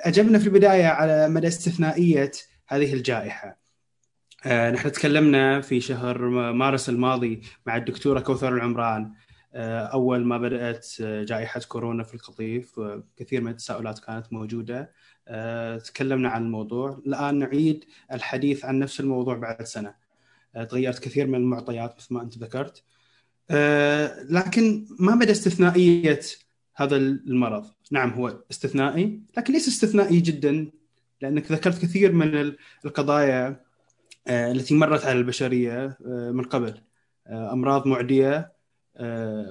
أجبنا في البداية على مدى استثنائية هذه الجائحة. آه، نحن تكلمنا في شهر مارس الماضي مع الدكتورة كوثر العمران. آه، أول ما بدأت جائحة كورونا في القطيف كثير من التساؤلات كانت موجودة. آه، تكلمنا عن الموضوع. الآن نعيد الحديث عن نفس الموضوع بعد سنة. تغيرت كثير من المعطيات مثل ما أنت ذكرت. لكن ما مدى استثنائية هذا المرض. نعم هو استثنائي لكن ليس استثنائي جدا. لأنك ذكرت كثير من القضايا آه، التي مرت على البشرية آه، من قبل. آه، أمراض معدية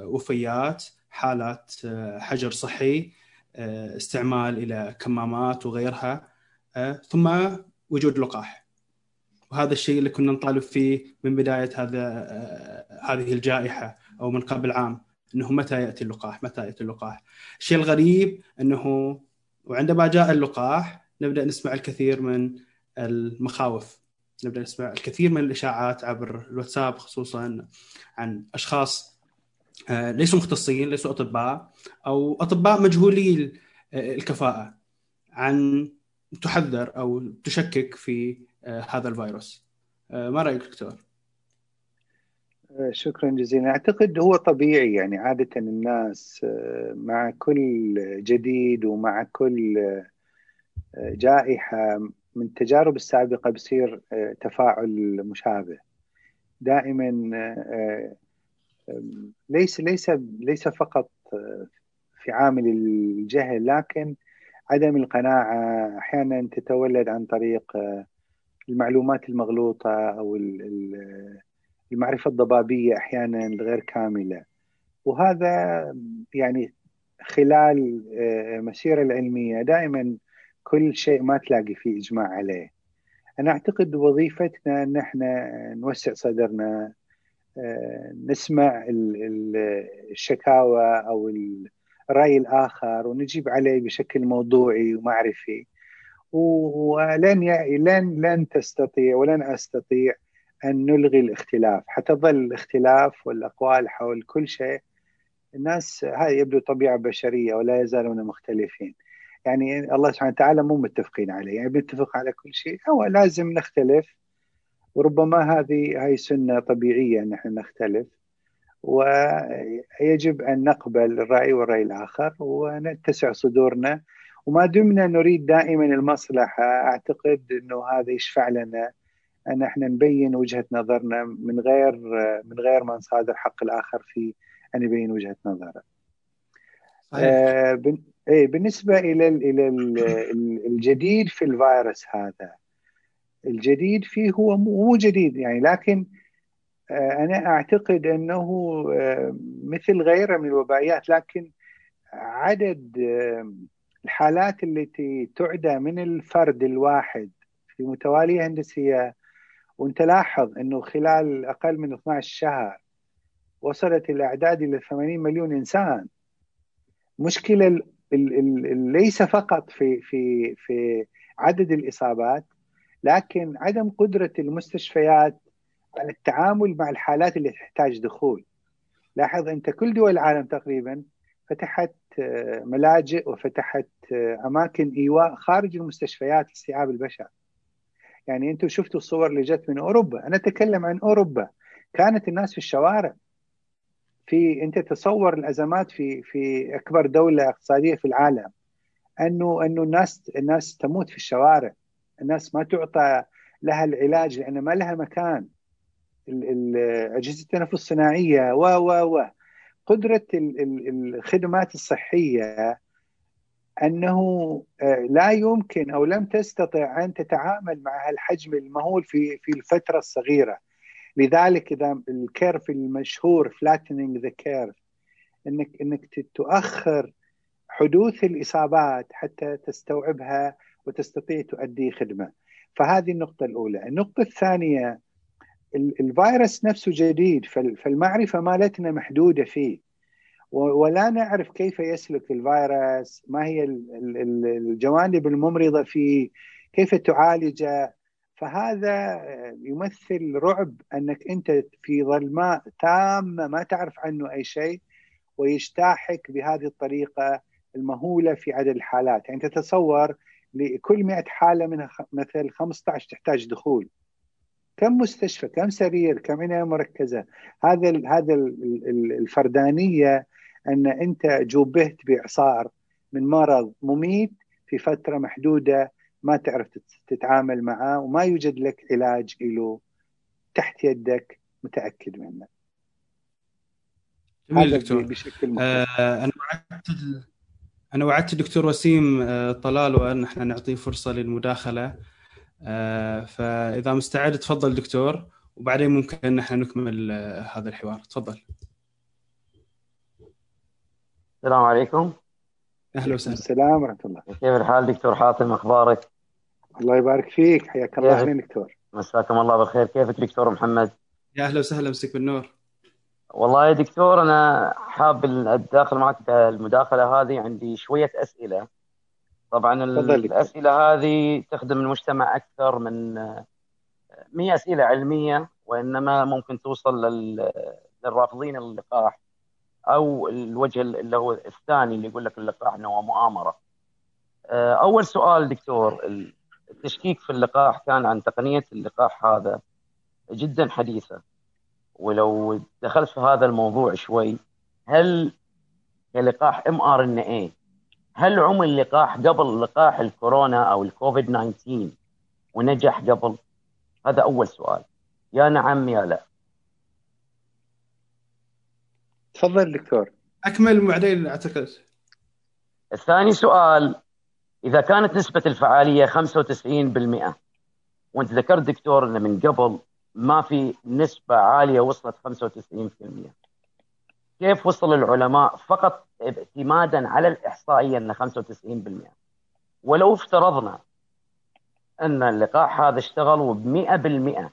وفيات حالات حجر صحي استعمال إلى كمامات وغيرها ثم وجود لقاح. وهذا الشيء اللي كنا نطالب فيه من بداية هذا هذه الجائحة أو من قبل عام إنه متى يأتي اللقاح؟ متى يأتي اللقاح؟ الشيء الغريب إنه وعندما جاء اللقاح نبدأ نسمع الكثير من المخاوف. نبدأ نسمع الكثير من الإشاعات عبر الواتساب خصوصا عن أشخاص آه، ليسوا مختصين ليسوا أطباء أو أطباء مجهولي الكفاءة عن تحذر أو تشكك في آه، هذا الفيروس. آه، ما رأيك دكتور؟ شكرا جزيلا. أعتقد هو طبيعي يعني عادة الناس مع كل جديد ومع كل جائحة من التجارب السابقة بصير آه، تفاعل مشابه. دائما آه، آه، ليس ليس ليس فقط في عامل الجهل لكن عدم القناعة. أحيانا تتولد عن طريق المعلومات المغلوطة أو المعرفة الضبابية أحيانا الغير كاملة. وهذا يعني خلال المسيرة العلمية. دائما كل شيء ما تلاقي فيه إجماع عليه. أنا أعتقد وظيفتنا أن إحنا نوسع صدرنا نسمع الشكاوى أو الرأي الآخر ونجيب عليه بشكل موضوعي ومعرفي. ولن لن لن تستطيع ولن أستطيع أن نلغي الاختلاف. حتظل الاختلاف والأقوال حول كل شيء الناس هاي يبدو طبيعة بشرية ولا يزالون مختلفين. يعني الله سبحانه وتعالى مو متفقين عليه. يعني بنتفق على كل شيء. هو لازم نختلف. وربما هذه هاي سنة طبيعية إن إحنا نختلف. ويجب أن نقبل الرأي والرأي الآخر ونتسع صدورنا. وما دمنا نريد دائما المصلحة. أعتقد إنه هذا يشفع لنا أن إحنا نبين وجهة نظرنا من غير من غير ما نصادر حق الآخر في أن يبين وجهة نظره. آه إيه بالنسبة إلى إلى الجديد في الفيروس هذا. الجديد فيه هو مو جديد يعني لكن آه أنا أعتقد أنه آه مثل غيره من الوبائيات لكن عدد آه الحالات التي تعدى من الفرد الواحد في متوالية هندسية وأنت لاحظ أنه خلال أقل من 12 شهر وصلت الاعداد إلى 80 مليون إنسان. مشكلة ليس فقط في في في عدد الإصابات لكن عدم قدرة المستشفيات على التعامل مع الحالات اللي تحتاج دخول لاحظ أنت كل دول العالم تقريبا فتحت ملاجئ وفتحت أماكن إيواء خارج المستشفيات لاستيعاب البشر. يعني أنتم شفتوا الصور اللي جت من أوروبا، أنا أتكلم عن أوروبا كانت الناس في الشوارع. في أنت تصور الأزمات في في أكبر دولة اقتصادية في العالم أنه أنه الناس الناس تموت في الشوارع، الناس ما تعطى لها العلاج لأن ما لها مكان. أجهزة التنفس الصناعية و و و قدرة الخدمات الصحية أنه لا يمكن أو لم تستطع أن تتعامل مع هالحجم المهول في في الفترة الصغيرة لذلك إذا ال curve المشهور flattening the curve انك إنك تؤخر حدوث الإصابات حتى تستوعبها وتستطيع تؤدي خدمة. فهذه النقطة الأولى. النقطة الثانية الفيروس نفسه جديد فالمعرفة مالتنا محدودة فيه. ولا نعرف كيف يسلك الفيروس ما هي الجوانب الممرضة فيه كيف تعالجه فهذا يمثل رعب أنك أنت في ظلماء تامه ما تعرف عنه أي شيء ويجتاحك بهذه الطريقة المهولة في عدد الحالات. يعني تتصور لكل 100 حالة منها مثل 15 تحتاج دخول. كم مستشفى؟ كم سرير؟ كم عنايه مركزة؟ هذا هذا الفردانية أن أنت جوبهت بإعصار من مرض مميت في فترة محدودة ما تعرف تتعامل معه وما يوجد لك علاج له تحت يدك متأكد منه. جميل دكتور. بشكل آه أنا وعدت أنا وعدت الدكتور وسيم آه طلال ان إحنا نعطيه فرصة للمداخلة. آه فإذا مستعد تفضل دكتور وبعدين ممكن ان إحنا نكمل آه هذا الحوار. تفضل. السلام عليكم. أهلا وسهلا. السلام ورحمة الله. كيف الحال دكتور حاتم؟ أخبارك؟ الله يبارك فيك حياك الله. أهلا دكتور. مساكم الله بالخير. كيفك دكتور محمد؟ يا أهلا وسهلا مسك بالنور. والله يا دكتور أنا حاب الداخل معك المداخلة هذه. عندي شوية أسئلة. طبعا الأسئلة هذه تخدم المجتمع أكثر من مي أسئلة علمية وإنما ممكن توصل للرافضين اللقاح أو الوجه اللي هو الثاني اللي يقول لك اللقاح إنه هو مؤامرة. آه، أول سؤال دكتور التشكيك في اللقاح كان عن تقنية اللقاح هذا جدا حديثة. ولو دخلت في هذا الموضوع شوي هل كلقاح إم آر إن اي هل عمل لقاح قبل لقاح الكورونا أو الكوفيد 19 ونجح قبل؟ هذا أول سؤال. يا نعم يا لا. تفضل دكتور. أكمل وبعدين أعتقد. الثاني سؤال إذا كانت نسبة الفعالية 95% وأنت ذكرت دكتور ان من قبل ما في نسبة عالية وصلت 95% كيف وصل العلماء فقط اعتمادا على الإحصائية ان 95% ولو افترضنا أن اللقاح هذا اشتغل ب 100%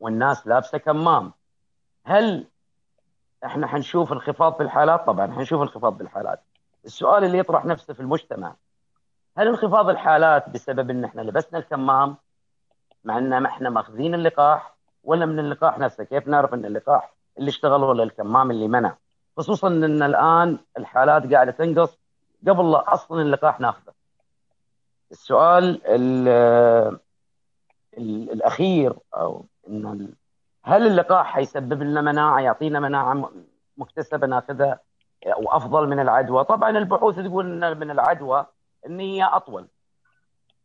والناس لابسة كمام هل إحنا حنشوف انخفاض في الحالات؟ طبعا حنشوف انخفاض بالحالات. السؤال اللي يطرح نفسه في المجتمع هل انخفاض الحالات بسبب إن إحنا لبسنا الكمام مع إن إحنا ماخذين اللقاح ولا من اللقاح نفسه؟ كيف نعرف إن اللقاح اللي اشتغل ولا الكمام اللي منع؟ خصوصا إن الآن الحالات قاعدة تنقص قبل لا أصلا اللقاح ناخذه. السؤال الأخير أو إن هل اللقاح حيسبب لنا مناعة يعطينا مناعة مكتسبة ناخذها وافضل من العدوى؟ طبعا البحوث تقول إن من العدوى هي أطول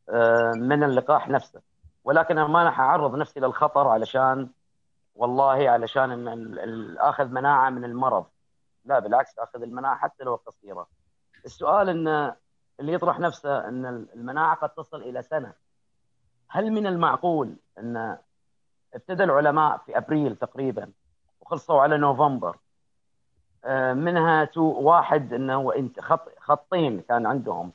آه، من اللقاح نفسه. ولكن أنا ما راح أعرض نفسي للخطر علشان والله علشان إن أخذ مناعة من المرض. لا بالعكس أخذ المناعة حتى لو قصيرة. السؤال إن اللي يطرح نفسه إن المناعة قد تصل إلى سنة. هل من المعقول إن ابتدى العلماء في أبريل تقريبا وخلصوا على نوفمبر آه، منها two واحد إنه خط خطين كان عندهم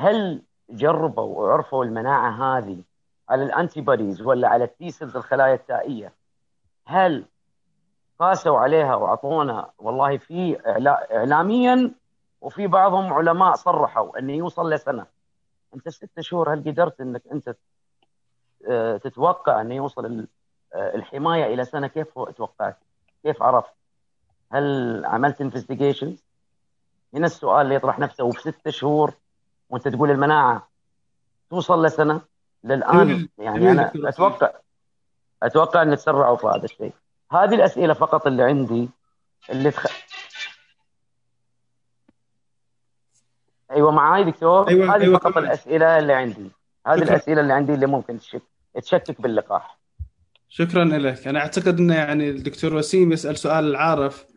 هل جربوا وعرفوا المناعة هذه على ال antibodies ولا على ال T cells الخلايا التائيه هل قاسوا عليها وأعطونا والله في اعلاميا وفي بعضهم علماء صرحوا إنه يوصل لسنة أنت ست شهور هل قدرت إنك أنت آه، تتوقع إنه يوصل آه، الحماية إلى سنة كيف توقعت؟ كيف عرفت؟ هل عملت انفستيجيشن؟ هنا السؤال اللي يطرح نفسه وفي ست شهور وانت تقول المناعة توصل لسنة للآن. يعني أنا أتوقع أتوقع ان تسرعوا في هذا الشيء. هذه الأسئلة فقط اللي عندي اللي تخ... أيوه معاي دكتور؟ أيوة هذه أيوة فقط طبعا. الأسئلة اللي عندي. هذه شكرا. الأسئلة اللي عندي اللي ممكن تشك... تشكك باللقاح. شكرا لك. أنا أعتقد انه يعني الدكتور وسيم يسأل سؤال العارف.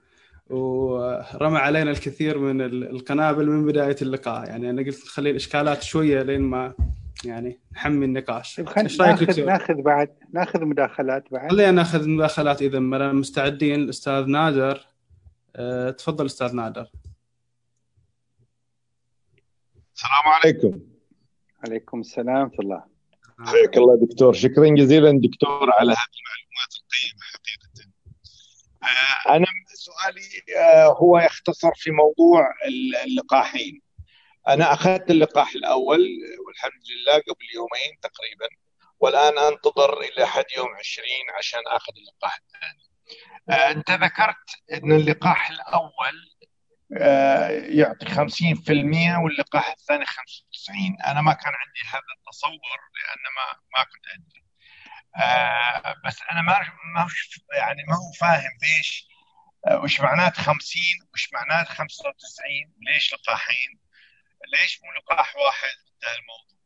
ورمى علينا الكثير من القنابل من بداية اللقاء. يعني أنا قلت نخلي الإشكالات شوية لين ما يعني نحمي النقاش. طيب إيش رأيك ناخذ ناخذ بعد ناخذ مداخلات بعد. خلينا ناخذ مداخلات إذا مستعدين. الأستاذ نادر أه، تفضل أستاذ نادر. السلام عليكم. عليكم السلام ورحمة الله. حياك الله دكتور. شكرا جزيلا دكتور على هذه المعلومات القيمة. أنا سؤالي آه، هو يختصر في موضوع اللقاحين. أنا أخذت اللقاح الأول والحمد لله قبل يومين تقريبا والآن أنتظر إلى حد يوم 20 عشان أخذ اللقاح الثاني. آه، أنت ذكرت إن اللقاح الأول آه، يعطي 50% واللقاح الثاني 95 أنا ما كان عندي هذا التصور لأن ما ما كنت أدري. آه، بس أنا ما ما يعني ما هو فاهم ليش وش معنات 50 وش معنات 95 وليش لقاحين؟ ليش مو لقاح واحد انتهى الموضوع؟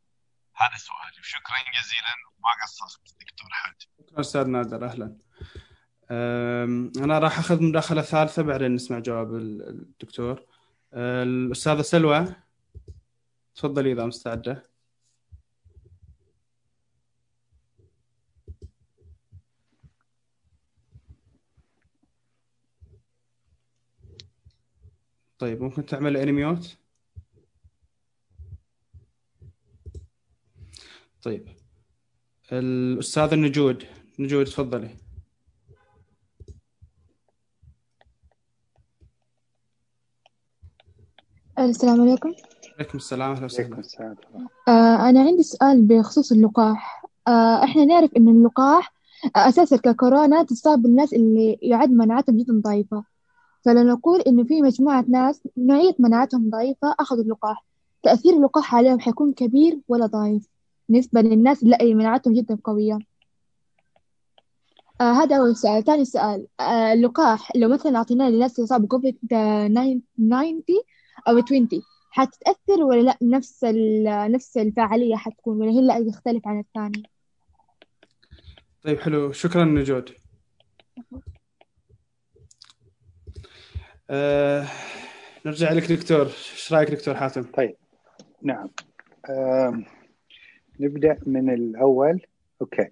هذا سؤالي وشكرا جزيلا وما قصرت دكتور حاتم. شكرا أستاذ نادر أهلا. أنا راح أخذ مداخلة ثالثة بعدين نسمع جواب الدكتور. الأستاذة سلوى تفضلي إذا مستعدة. طيب ممكن تعمل انميوت طيب. الأستاذ النجود نجود تفضلي. السلام عليكم. عليكم السلام أهلا وسهلا. آه أنا عندي سؤال بخصوص اللقاح. آه إحنا نعرف إن اللقاح أساسا ككورونا تصاب بالناس اللي يعد مناعتهم جدا ضعيفة. فلو نقول إنه في مجموعة ناس نوعية مناعتهم ضعيفة أخذوا اللقاح. تأثير اللقاح عليهم حيكون كبير ولا ضعيف؟ بالنسبة للناس لا مناعتهم جدا قوية. آه هذا أول سؤال ثاني سؤال. آه اللقاح لو مثلا أعطيناه للناس اللي صابوا كوفيد 90 أو 20 حتتأثر ولا لأ؟ نفس نفس الفاعلية حتكون ولا هي لا يختلف عن الثاني؟ طيب حلو. شكرا نجود. آه نرجع لك دكتور. إيش رأيك دكتور حاتم؟ طيب. نعم. نبدأ من الأول. أوكي.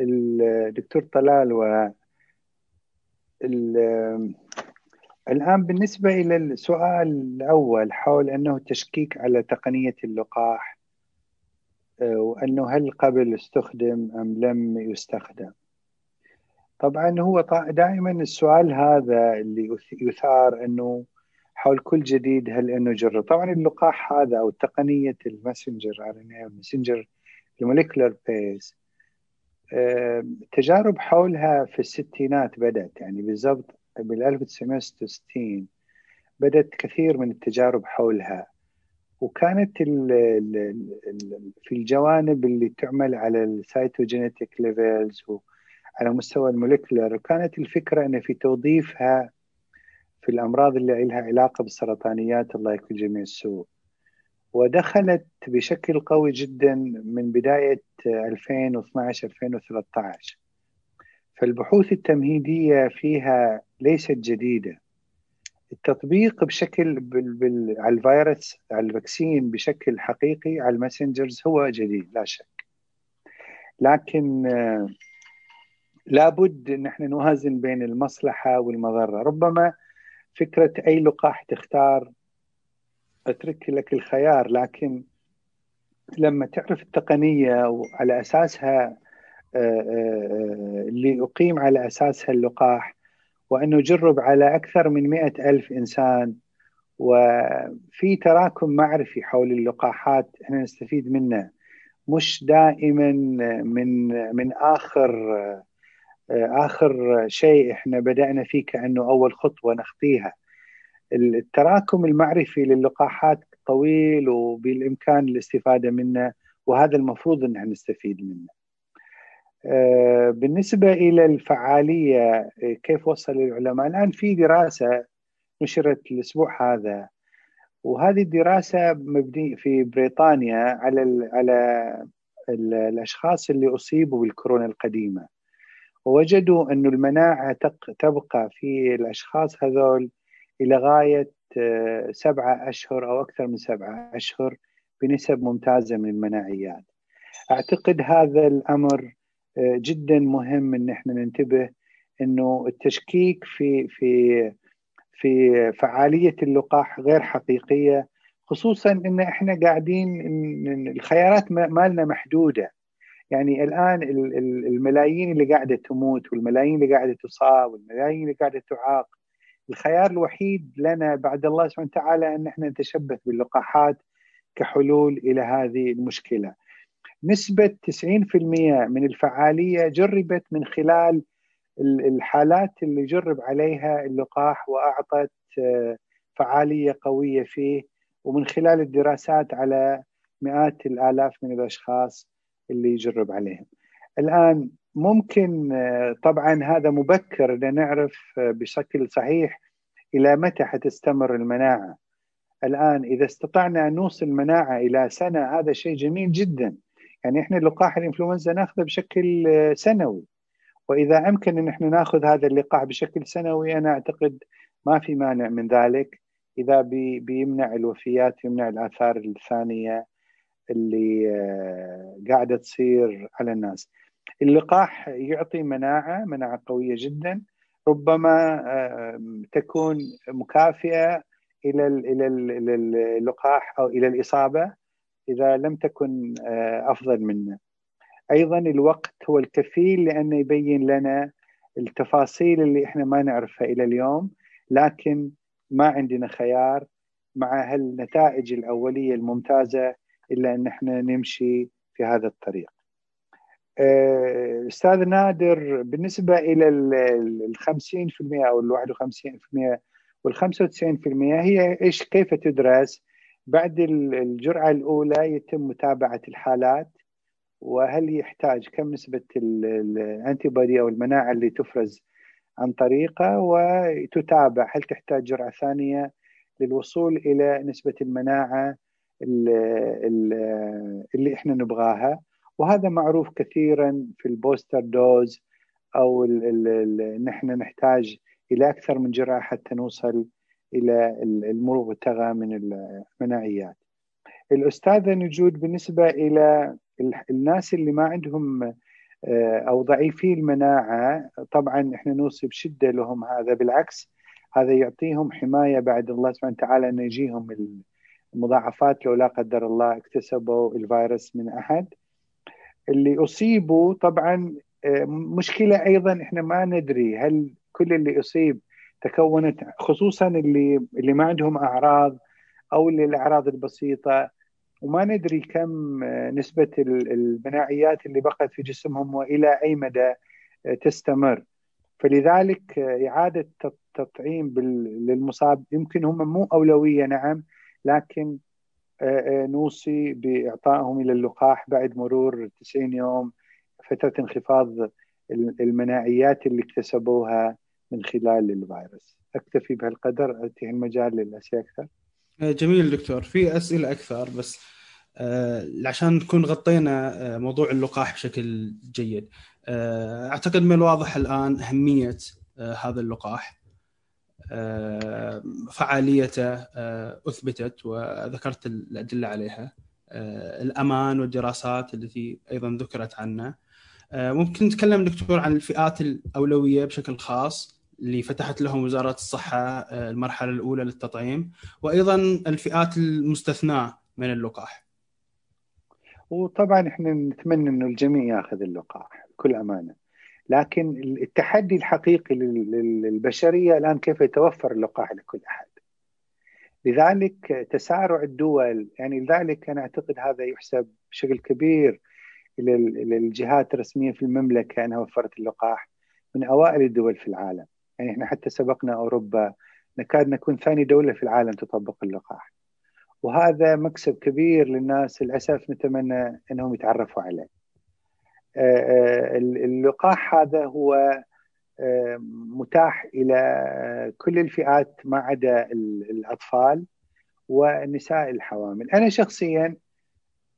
الدكتور طلال و الآن بالنسبة إلى السؤال الأول حول أنه تشكيك على تقنية اللقاح آه، وأنه هل قبل استخدم أم لم يستخدم؟ طبعا هو دائما السؤال هذا اللي يثار أنه حول كل جديد هل أنه جرب طبعا اللقاح هذا أو تقنية ال messenger RNA ال messenger ال molecular base تجارب حولها في الستينات بدأت يعني بالضبط بال 1966 بدأت كثير من التجارب حولها. وكانت ال ال ال في الجوانب اللي تعمل على ال cytogenetic levels وعلى مستوى ال molecular وكانت الفكرة أن في توظيفها في الأمراض اللي لها علاقة بالسرطانيات الله يكفي جميع السوء. ودخلت بشكل قوي جدا من بداية 2012 2013 فالبحوث التمهيدية فيها ليست جديدة. التطبيق بشكل بال... على الفيروس على ال vaccine بشكل حقيقي على ال messengers هو جديد لا شك. لكن لابد ان إحنا نوازن بين المصلحة والمضرة. ربما فكرة أي لقاح تختار أترك لك الخيار لكن لما تعرف التقنية وعلى أساسها آه، آه، اللي أقيم على أساسها اللقاح وأنه جرب على أكثر من مئة ألف إنسان وفي تراكم معرفي حول اللقاحات إحنا نستفيد منه مش دائما من من آخر آخر شيء إحنا بدأنا فيه كأنه أول خطوة نخطيها. التراكم المعرفي للقاحات طويل وبالإمكان الاستفادة منه وهذا المفروض إن نستفيد منه. آه، بالنسبة إلى الفعالية آه، كيف وصل العلماء؟ الآن في دراسة نشرت الأسبوع هذا وهذه الدراسة مبنية في بريطانيا على على الأشخاص اللي أصيبوا بالكورونا القديمة. ووجدوا أن المناعة تبقى في الأشخاص هذول إلى غاية آه، سبعة أشهر أو أكثر من سبعة أشهر بنسب ممتازة من المناعيات. أعتقد هذا الأمر جدا مهم إن إحنا ننتبه إنه التشكيك في في في فعالية اللقاح غير حقيقية خصوصا إن إحنا قاعدين الخيارات مالنا محدودة. يعني الآن الملايين اللي قاعدة تموت والملايين اللي قاعدة تصاب والملايين اللي قاعدة تعاق الخيار الوحيد لنا بعد الله سبحانه وتعالى أن إحنا نتشبث باللقاحات كحلول إلى هذه المشكلة. نسبة 90% من الفعالية جربت من خلال الحالات اللي جرب عليها اللقاح وأعطت آه، فعالية قوية فيه ومن خلال الدراسات على مئات الآلاف من الأشخاص اللي يجرب عليهم. الآن ممكن آه، طبعا هذا مبكر لنعرف آه، بشكل صحيح إلى متى حتستمر المناعة. الآن إذا استطعنا أن نوصل المناعة إلى سنة هذا شيء جميل جدا. يعني إحنا لقاح الإنفلونزا نأخذه بشكل آه، سنوي. وإذا أمكن إن إحنا نأخذ هذا اللقاح بشكل سنوي أنا أعتقد ما في مانع من ذلك. بي بيمنع الوفيات يمنع الآثار الثانية اللي آه، قاعدة تصير على الناس. اللقاح يعطي مناعة مناعة قوية جدا ربما تكون مكافئة إلى إلى اللقاح أو إلى الإصابة إذا لم تكن آه، أفضل منا أيضا الوقت هو الكفيل لأنه يبين لنا التفاصيل اللي إحنا ما نعرفها إلى اليوم لكن ما عندنا خيار مع هالنتائج الأولية الممتازة إلا أن إحنا نمشي في هذا الطريق. آه، أستاذ نادر بالنسبة إلى ال 50% أو ال 51% وال 95% هي إيش كيف تدرس؟ بعد الجرعة الأولى يتم متابعة الحالات وهل يحتاج كم نسبة الانتي بودي أو المناعة اللي تفرز عن طريقة وتتابع هل تحتاج جرعة ثانية للوصول إلى نسبة المناعة اللي إحنا نبغاها وهذا معروف كثيرا في ال booster dose أو نحن نحتاج إلى أكثر من جرعة حتى نوصل إلى المبتغى من المناعيات. الأستاذة نجود بالنسبة إلى الناس اللي ما عندهم آه، أو ضعيفي المناعة طبعا إحنا نوصي بشدة لهم هذا بالعكس هذا يعطيهم حماية بعد الله سبحانه وتعالى أن يجيهم المضاعفات لو لا قدر الله اكتسبوا الفيروس من أحد. اللي أصيبوا طبعا آه، مشكلة أيضا إحنا ما ندري هل كل اللي أصيب تكونت خصوصا اللي اللي ما عندهم أعراض أو اللي الأعراض البسيطة. وما ندري كم آه، نسبة المناعيات اللي بقت في جسمهم وإلى أي مدى آه، تستمر. فلذلك إعادة التطعيم للمصاب يمكن هم مو أولوية نعم لكن نوصي بإعطائهم إلى اللقاح بعد مرور 90 يوم فترة انخفاض المناعيات اللي اكتسبوها من خلال الفيروس. أكتفي بهالقدر أتيه المجال للأسئلة أكثر. جميل دكتور. في أسئلة أكثر بس آه عشان نكون غطينا آه موضوع اللقاح بشكل جيد. آه أعتقد من الواضح الآن أهمية آه هذا اللقاح. آه، فعاليته آه، أثبتت وذكرت الأدلة عليها آه، الأمان والدراسات التي أيضا ذكرت عنه ممكن نتكلم دكتور عن الفئات الأولوية بشكل خاص اللي فتحت لهم وزارة الصحة المرحلة الأولى للتطعيم وأيضا الفئات المستثناة من اللقاح. وطبعا إحنا نتمنى إنه الجميع ياخذ اللقاح بكل أمانة. لكن التحدي الحقيقي للبشرية الآن كيف يتوفر اللقاح لكل أحد. لذلك تسارع الدول يعني لذلك أنا أعتقد هذا يحسب بشكل كبير إلى الجهات الرسمية في المملكة أنها وفرت اللقاح من أوائل الدول في العالم، يعني إحنا حتى سبقنا أوروبا نكاد نكون ثاني دولة في العالم تطبق اللقاح. وهذا مكسب كبير للناس للأسف نتمنى إنهم يتعرفوا عليه. اللقاح هذا هو متاح إلى كل الفئات ما عدا الأطفال والنساء الحوامل. أنا شخصيا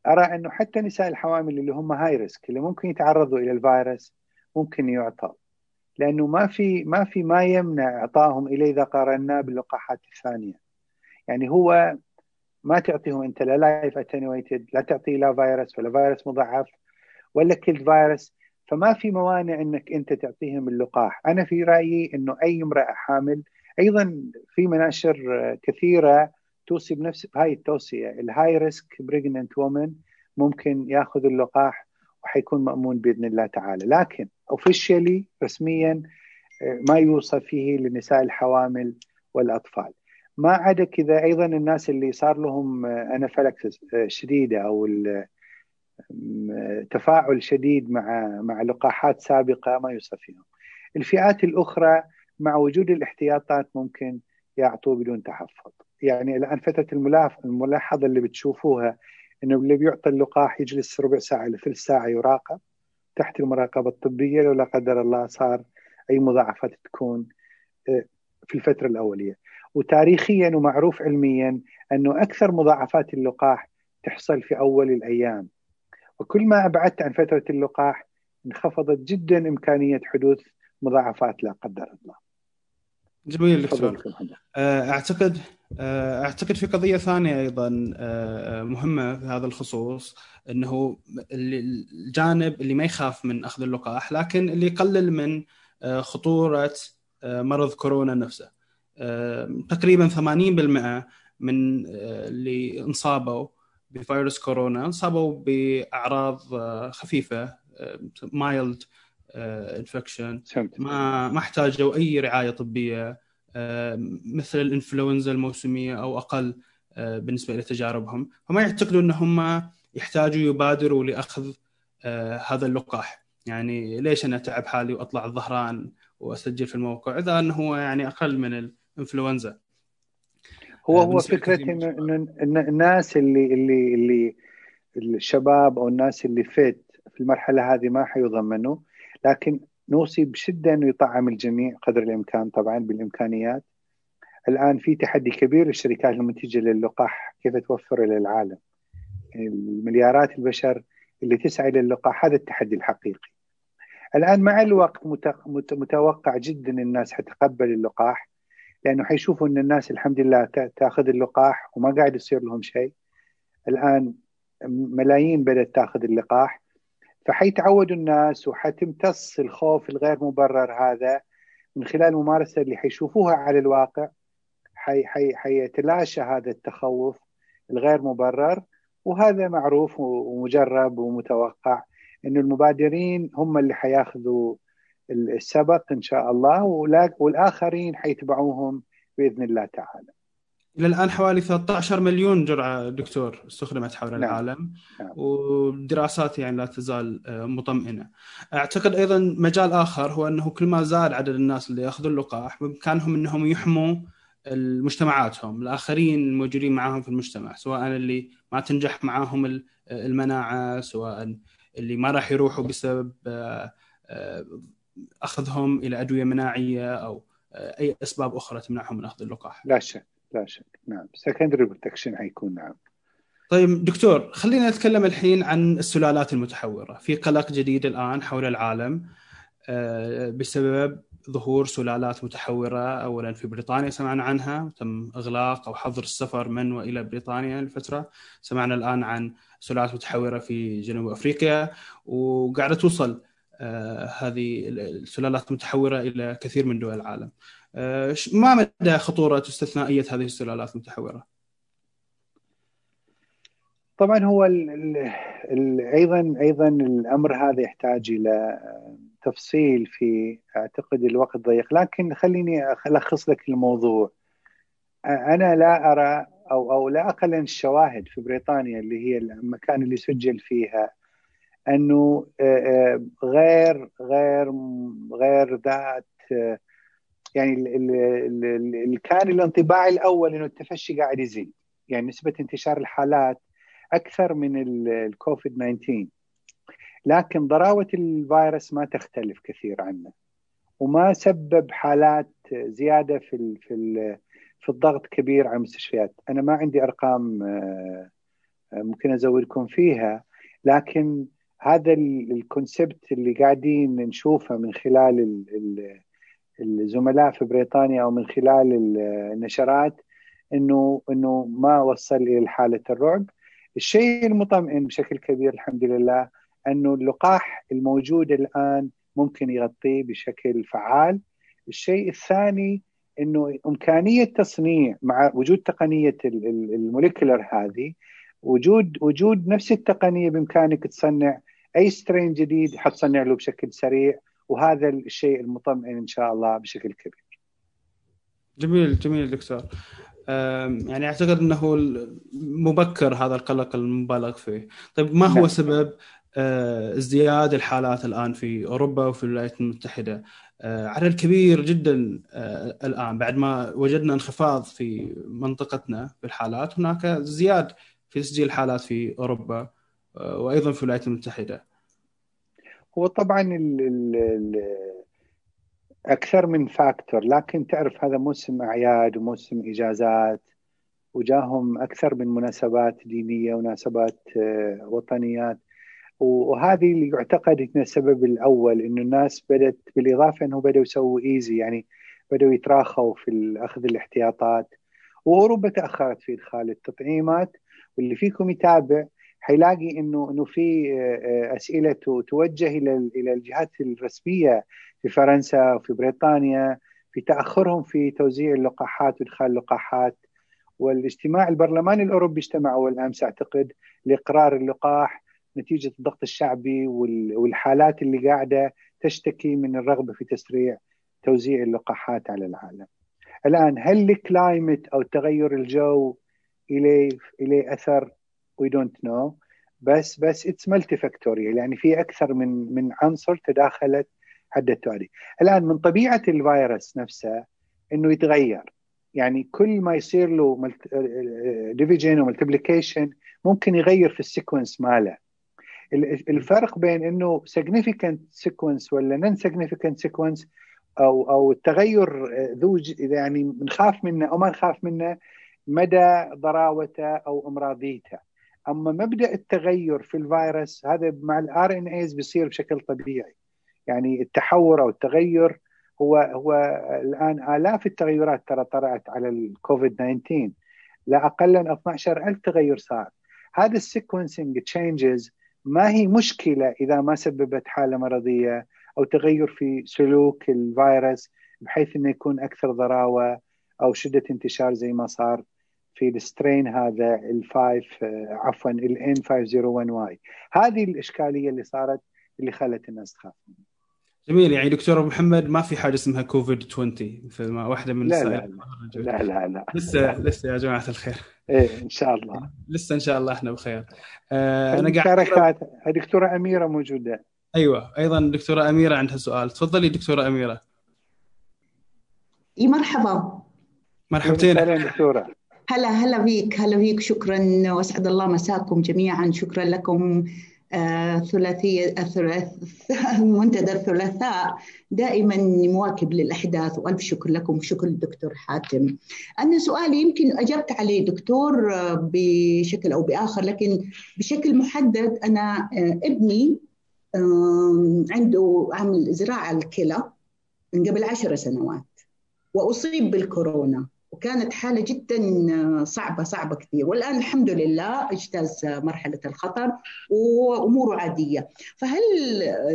أرى أنه حتى نساء الحوامل اللي هم high risk اللي ممكن يتعرضوا إلى الفيروس ممكن يعطى لأنه ما في ما في ما يمنع اعطائهم اليه إذا قارناه باللقاحات الثانية. يعني هو ما تعطيهم أنت لا live attenuated لا تعطيه لا فيروس ولا فيروس مضعف ولا killed فيروس فما في موانع إنك أنت تعطيهم اللقاح. أنا في رأيي إنه أي امرأة حامل أيضا في مناشر كثيرة توصي بنفس هاي التوصية ال high risk pregnant women ممكن ياخذ اللقاح وحيكون مأمون بإذن الله تعالى. لكن officially رسميا ما يوصى فيه للنساء الحوامل والأطفال. ما عدا كذا أيضا الناس اللي صار لهم anaphylaxis شديدة أو تفاعل شديد مع مع لقاحات سابقة ما يوصف فيهم. الفئات الأخرى مع وجود الاحتياطات ممكن يعطوا بدون تحفظ. يعني الآن فترة الملاحظة اللي بتشوفوها إنه اللي بيعطى اللقاح يجلس ربع ساعة إلى ثلث ساعة يراقب تحت المراقبة الطبية لو لا قدر الله صار أي مضاعفات تكون آه، في الفترة الأولية. وتاريخيا ومعروف علميا أنه أكثر مضاعفات اللقاح تحصل في أول الأيام وكل ما أبعدت عن فترة اللقاح انخفضت جدا إمكانية حدوث مضاعفات لا قدر الله. جميل دكتور. آه، أعتقد آه، أعتقد في قضية ثانية أيضا آه، مهمة في هذا الخصوص إنه الجانب اللي ما يخاف من أخذ اللقاح لكن اللي يقلل من خطورة مرض كورونا نفسه. تقريبا 80% من اللي انصابوا بفيروس كورونا انصابوا بأعراض آه، خفيفة mild آه، infection آه، ما ما احتاجوا أي رعاية طبية مثل الإنفلونزا الموسمية أو أقل بالنسبة إلى تجاربهم. فما يعتقدوا إن هم يحتاجوا يبادروا لأخذ هذا اللقاح. يعني ليش أنا أتعب حالي وأطلع الظهران وأسجل في الموقع؟ إذا إنه هو يعني أقل من الإنفلونزا. هو هو فكرة إنه الناس اللي اللي اللي الشباب أو الناس اللي فيت في المرحلة هذه ما حيضمنوا لكن نوصي بشدة إنه يطعم الجميع قدر الإمكان طبعا بالإمكانيات. الآن في تحدي كبير للشركات المنتجة للقاح كيف توفر إلى العالم؟ يعني المليارات البشر اللي تسعى إلى اللقاح هذا التحدي الحقيقي. الآن مع الوقت متوقع جدا الناس حتقبل اللقاح. لأنه حيشوفوا إن الناس الحمد لله تاخذ اللقاح وما قاعد يصير لهم شيء. الآن ملايين بدأت تاخذ اللقاح. فحيتعودوا الناس وحتمتص الخوف الغير مبرر هذا من خلال الممارسه اللي حيشوفوها على الواقع. حي حي حيتلاشى هذا التخوف الغير مبرر. وهذا معروف ومجرب ومتوقع إنه المبادرين هم اللي حياخذوا السبق إن شاء الله والآخرين حيتبعوهم بإذن الله تعالى. إلى الان حوالي 13 مليون جرعة دكتور استخدمت حول نعم. العالم نعم. والدراسات يعني لا تزال آه، مطمئنة. أعتقد أيضا مجال آخر هو أنه كل ما زاد عدد الناس اللي ياخذوا اللقاح بإمكانهم أنهم يحموا مجتمعاتهم الآخرين الموجودين معهم في المجتمع سواء اللي ما تنجح معاهم المناعة سواء اللي ما راح يروحوا بسبب آه، آه، أخذهم إلى أدوية مناعية أو أي أسباب أخرى تمنعهم من أخذ اللقاح. لا شك لا شك. نعم. secondary protection حيكون؟ نعم. طيب دكتور خلينا نتكلم الحين عن السلالات المتحورة. في قلق جديد الآن حول العالم آه، بسبب ظهور سلالات متحورة اولا في بريطانيا سمعنا عنها. تم إغلاق أو حظر السفر من وإلى بريطانيا لفترة. سمعنا الآن عن سلالات متحورة في جنوب أفريقيا. وقاعدة توصل آه، هذه السلالات المتحوره إلى كثير من دول العالم. آه، ما مدى خطورة استثنائية هذه السلالات المتحورة؟ طبعا هو ال ال أيضا أيضا الأمر هذا يحتاج إلى تفصيل في أعتقد الوقت ضيق لكن خليني ألخص لك الموضوع أنا لا أرى أو أو لا أقل الشواهد في بريطانيا اللي هي المكان اللي سجل فيها أنه آه، آه، غير غير غير ذات يعني اللي كان الانطباع الأول إنه التفشي قاعد يزيد. يعني نسبة انتشار الحالات أكثر من الكوفيد 19 لكن ضراوة الفيروس ما تختلف كثير عنه. وما سبب حالات زيادة في في في الضغط كبير على المستشفيات أنا ما عندي أرقام آه، ممكن أزودكم فيها. لكن هذا الكونسبت اللي قاعدين نشوفه من خلال الزملاء في بريطانيا أو من خلال النشرات انه إنه ما وصل إلى حالة الرعب. الشيء المطمئن بشكل كبير الحمد لله إنه اللقاح الموجود الآن ممكن يغطيه بشكل فعال. الشيء الثاني إنه إمكانية تصنيع مع وجود تقنية الموليكولر هذه وجود وجود نفس التقنية بإمكانك تصنع أي سترين جديد حتصنع له بشكل سريع وهذا الشيء المطمئن إن شاء الله بشكل كبير. جميل جميل دكتور. يعني أعتقد إنه مبكر هذا القلق المبالغ فيه. طيب ما هو نعم. سبب آه، ازدياد الحالات الآن في أوروبا وفي الولايات المتحدة؟ آه، عدد كبير جدا آه، الآن بعد ما وجدنا انخفاض في منطقتنا في الحالات هناك زياد في تسجيل الحالات في أوروبا وأيضا في الولايات المتحدة. هو طبعا ال ال أكثر من فاكتور لكن تعرف هذا موسم أعياد وموسم إجازات وجاهم أكثر من مناسبات دينية ومناسبات آه، وطنيات وهذه اللي يعتقد إنه السبب الأول إنه الناس بدأت بالإضافة انه بدأوا يسووا ايزي يعني بدأوا يتراخوا في اخذ الاحتياطات. وأوروبا تأخرت في إدخال التطعيمات. واللي فيكم يتابع حيلاقي انه إنه في آه، أسئلة توجه إلى إلى الجهات الرسمية في فرنسا وفي بريطانيا في تأخرهم في توزيع اللقاحات وإدخال اللقاحات والاجتماع البرلماني الأوروبي اجتمع أول أمس أعتقد لإقرار اللقاح نتيجة الضغط الشعبي والحالات اللي قاعدة تشتكي من الرغبة في تسريع توزيع اللقاحات على العالم. الآن هل ال climate أو تغير الجو اليه اليه أثر we don't know بس بس it's multifactorial يعني في أكثر من من عنصر تداخلت حددت هذه. الآن من طبيعة الفيروس نفسه إنه يتغير. يعني كل ما يصير له division و multiplication ممكن يغير في ال sequence ماله. الفرق بين إنه significant sequence ولا non significant sequence أو أو التغير ذو يعني نخاف منه أو ما نخاف منه مدى ضراوته أو امراضيته أما مبدأ التغير في الفيروس هذا مع ال RNAs بيصير بشكل طبيعي. يعني التحور أو التغير هو هو الآن آلاف التغيرات ترى طرأت على الكوفيد 19 لا أقل من 12 ألف تغير صار. هذا ال sequencing changes ما هي مشكلة إذا ما سببت حالة مرضية أو تغير في سلوك الفيروس بحيث إنه يكون أكثر ضراوة أو شدة انتشار زي ما صار. في ال strain هذا ال five عفوا الان 501 Y هذه الإشكالية اللي صارت اللي خلت الناس تخاف. جميل يعني دكتور أبو محمد ما في حاجة اسمها كوفيد 20 مثل ما واحدة من لا لا لا, لا لا لا لسه لسه يا جماعة الخير. إيه إن شاء الله. لسه إن شاء الله إحنا بخير. آه أنا قاعد دكتورة أميرة موجودة. أيوه أيضا دكتورة أميرة عندها سؤال. تفضلي دكتورة أميرة. إي مرحبا. مرحبتين. أهلا دكتورة. هلا هلا بيك هلا بيك شكرا واسعد الله مساكم جميعا. شكرا لكم آه ثلاثية الثلاث منتدى الثلاثاء. دائما مواكب للأحداث وألف شكر لكم. وشكر للدكتور حاتم. أنا سؤالي يمكن أجبت عليه دكتور بشكل أو بآخر لكن بشكل محدد أنا آه ابني آه عنده عمل زراعة الكلى من قبل عشر سنوات وأصيب بالكورونا. وكانت حالة جدا صعبة صعبة كثير. والآن الحمد لله أجتاز مرحلة الخطر وأموره عادية. فهل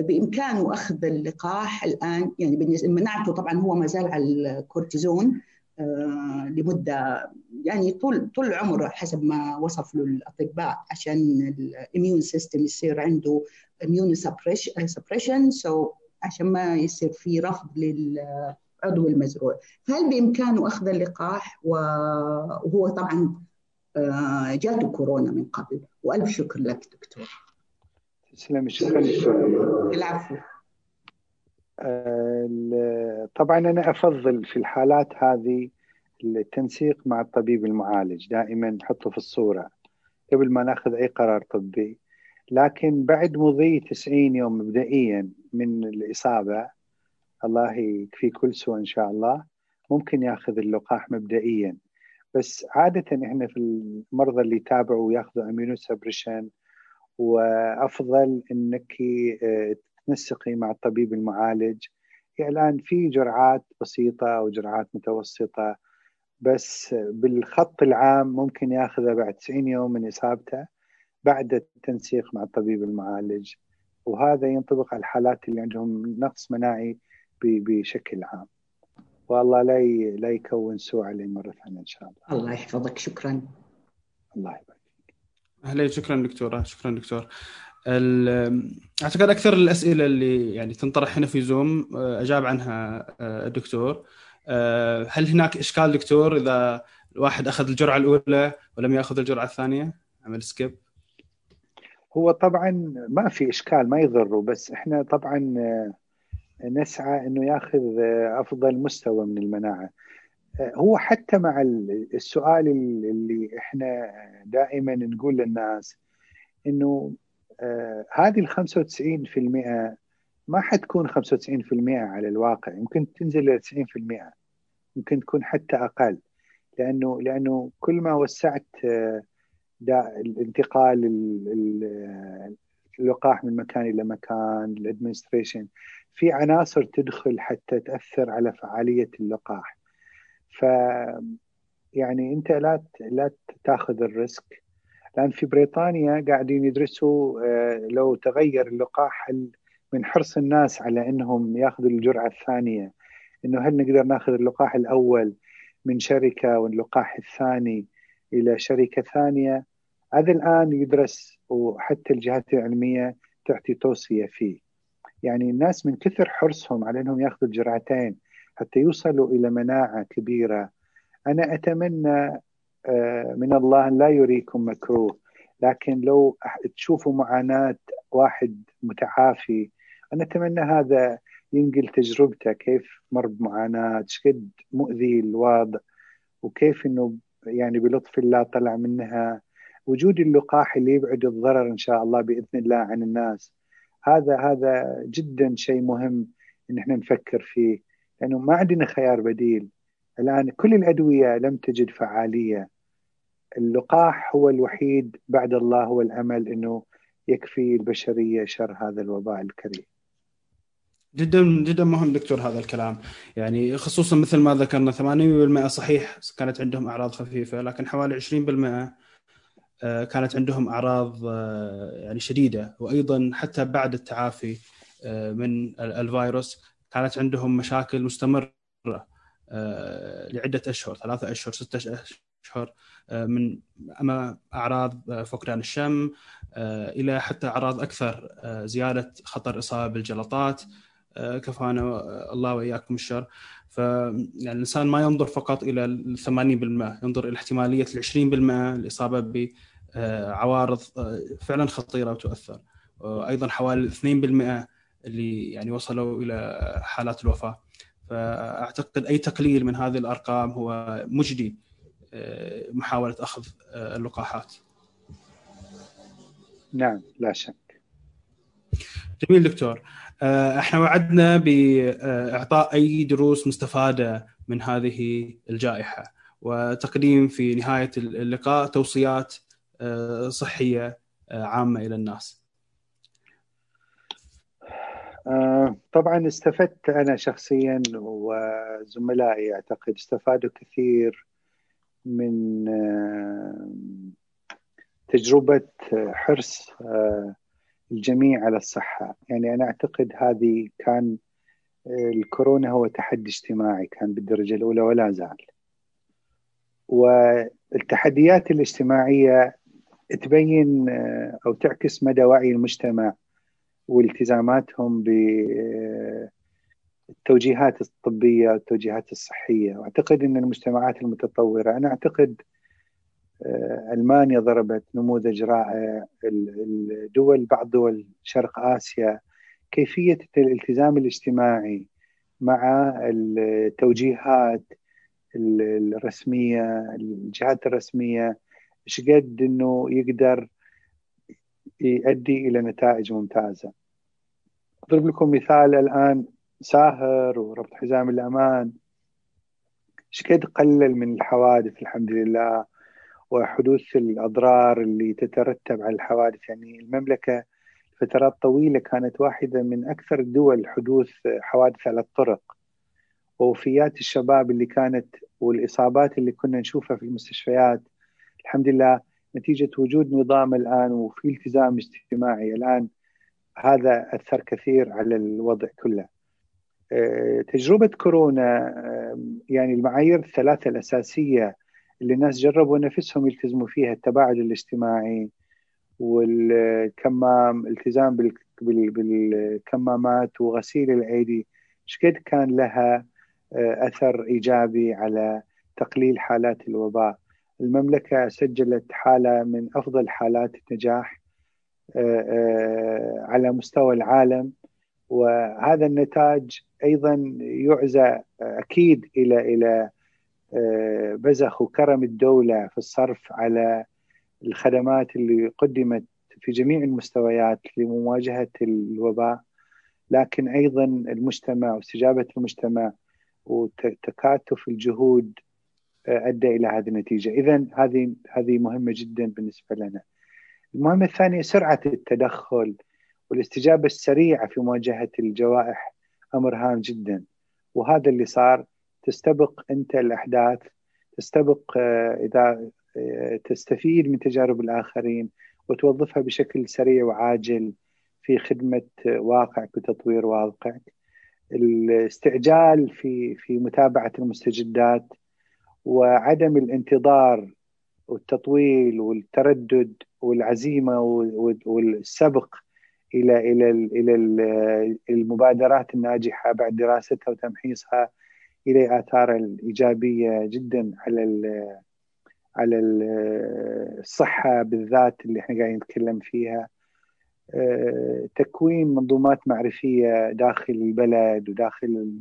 بإمكانه أخذ اللقاح الآن؟ يعني مناعته طبعا هو ما زال على الكورتيزون لمدة يعني طول طول عمره حسب ما وصف له الأطباء عشان ال immune system يصير عنده immune suppression so عشان ما يصير في رفض لل عضو المزروع. هل بإمكانه أخذ اللقاح؟ وهو طبعا جاته كورونا من قبل. وألف شكر لك دكتور. تسلم شكرا العفو. طبعا أنا أفضل في الحالات هذه التنسيق مع الطبيب المعالج. دائما نحطه في الصورة قبل ما نأخذ أي قرار طبي. لكن بعد مضي 90 يوم مبدئيا من الإصابة الله يكفي كل سوء إن شاء الله. ممكن ياخذ اللقاح مبدئيا. بس عادة إحنا في المرضى اللي يتابعوا وياخذوا immunosuppression وأفضل إنك تنسقي مع الطبيب المعالج. يعني الآن في جرعات بسيطة أو جرعات متوسطة بس بالخط العام ممكن ياخذها بعد 90 يوم من إصابته بعد التنسيق مع الطبيب المعالج. وهذا ينطبق على الحالات اللي عندهم نقص مناعي بشكل عام. والله لا لا يكون سوء علي مرة ثانية إن شاء الله. الله يحفظك. شكرا. الله يبارك فيك. أهلا. شكرا دكتورة. شكرا دكتور. أعتقد أكثر الأسئلة اللي يعني تنطرح هنا في زوم أجاب عنها الدكتور. هل هناك إشكال دكتور إذا الواحد أخذ الجرعة الأولى ولم يأخذ الجرعة الثانية؟ عمل سكيب هو طبعا ما في إشكال ما يضره بس إحنا طبعا نسعى إنه يأخذ أفضل مستوى من المناعة. هو حتى مع السؤال اللي إحنا دائما نقول للناس إنه هذه ال 95% ما حتكون 95% على الواقع. يمكن تنزل ل 90% يمكن تكون حتى أقل. لأنه لأنه كل ما وسعت الانتقال اللقاح من مكان إلى مكان الادمنستريشن في عناصر تدخل حتى تأثر على فعالية اللقاح. ف يعني أنت لا لا تأخذ الريسك. لأن في بريطانيا قاعدين يدرسوا لو تغير اللقاح من حرص الناس على إنهم يأخذوا الجرعة الثانية؟ إنه هل نقدر نأخذ اللقاح الأول من شركة واللقاح الثاني إلى شركة ثانية؟ هذا الآن يدرس وحتى الجهات العلمية تعطي توصية فيه. يعني الناس من كثر حرصهم على أنهم يأخذوا الجرعتين حتى يوصلوا إلى مناعة كبيرة. أنا أتمنى من الله أن لا يريكم مكروه لكن لو تشوفوا معاناة واحد متعافي أنا أتمنى هذا ينقل تجربته كيف مر بمعاناه قد مؤذي الوضع وكيف إنه يعني بلطف الله طلع منها. وجود اللقاح اللي يبعد الضرر إن شاء الله بإذن الله عن الناس. هذا هذا جدا شيء مهم إن إحنا نفكر فيه لأنه ما عندنا خيار بديل. الآن كل الأدوية لم تجد فعالية. اللقاح هو الوحيد بعد الله هو الامل إنه يكفي البشرية شر هذا الوباء الكريم. جدا جدا مهم دكتور هذا الكلام. يعني خصوصا مثل ما ذكرنا 80% صحيح كانت عندهم أعراض خفيفة لكن حوالي 20% كانت عندهم أعراض يعني شديدة. وأيضا حتى بعد التعافي من الفيروس كانت عندهم مشاكل مستمرة لعدة أشهر ثلاثة أشهر ستة أشهر من أما أعراض فقدان الشم إلى حتى أعراض أكثر زيادة خطر إصابة بالجلطات كفانا الله وإياكم الشر فيعني الإنسان ما ينظر فقط إلى ال 80% ينظر إلى احتمالية ال 20% الاصابه بعوارض فعلا خطيرة وتؤثر أيضا حوالي 2% اللي يعني وصلوا إلى حالات الوفاة فأعتقد أي تقليل من هذه الأرقام هو مجدي محاولة أخذ اللقاحات. نعم لا شك. جميل دكتور. إحنا وعدنا بإعطاء أي دروس مستفادة من هذه الجائحة وتقديم في نهاية اللقاء توصيات صحية عامة إلى الناس. طبعا استفدت أنا شخصيا وزملائي أعتقد استفادوا كثير من تجربة حرص الجميع على الصحة. يعني أنا أعتقد هذه كان الكورونا هو تحدي اجتماعي كان بالدرجة الأولى ولا زال. والتحديات الاجتماعية تبين أو تعكس مدى وعي المجتمع والتزاماتهم بالتوجيهات الطبية والتوجيهات الصحية. وأعتقد أن المجتمعات المتطورة أنا أعتقد ألمانيا ضربت نموذج رائع. الدول بعض دول شرق آسيا. كيفية الالتزام الاجتماعي مع التوجيهات الرسمية الجهات الرسمية إيش قد إنه يقدر يؤدي إلى نتائج ممتازة. أضرب لكم مثال الآن ساهر وربط حزام الأمان. إيش قد قلل من الحوادث الحمد لله. وحدوث الأضرار اللي تترتب على الحوادث. يعني المملكة فترات طويلة كانت واحدة من أكثر الدول حدوث حوادث على الطرق. ووفيات الشباب اللي كانت والإصابات اللي كنا نشوفها في المستشفيات الحمد لله نتيجة وجود نظام الآن وفي التزام اجتماعي. الآن هذا أثر كثير على الوضع كله. تجربة كورونا يعني المعايير الثلاثة الأساسية اللي الناس جربوا نفسهم يلتزموا فيها التباعد الاجتماعي والكمام التزام بالكمامات وغسيل الأيدي. شقد كان لها أثر إيجابي على تقليل حالات الوباء؟ المملكة سجلت حالة من أفضل حالات النجاح على مستوى العالم. وهذا النتاج أيضا يعزى أكيد إلى إلى بزخ وكرم الدولة في الصرف على الخدمات اللي قدمت في جميع المستويات لمواجهة الوباء. لكن أيضا المجتمع واستجابة المجتمع وتكاتف الجهود أدى إلى هذه النتيجة، اذا هذه هذه مهمة جدا بالنسبة لنا. المهمة الثانية سرعة التدخل والاستجابة السريعة في مواجهة الجوائح أمر هام جدا. وهذا اللي صار تستبق أنت الأحداث تستبق إذا تستفيد من تجارب الآخرين وتوظفها بشكل سريع وعاجل في خدمة واقعك وتطوير واقعك. الاستعجال في في متابعة المستجدات وعدم الانتظار والتطويل والتردد والعزيمة والسبق إلى إلى إلى المبادرات الناجحة بعد دراستها وتمحيصها إلى آثار الإيجابية جدا على على الصحة بالذات اللي إحنا قاعدين نتكلم فيها. تكوين منظومات معرفية داخل البلد وداخل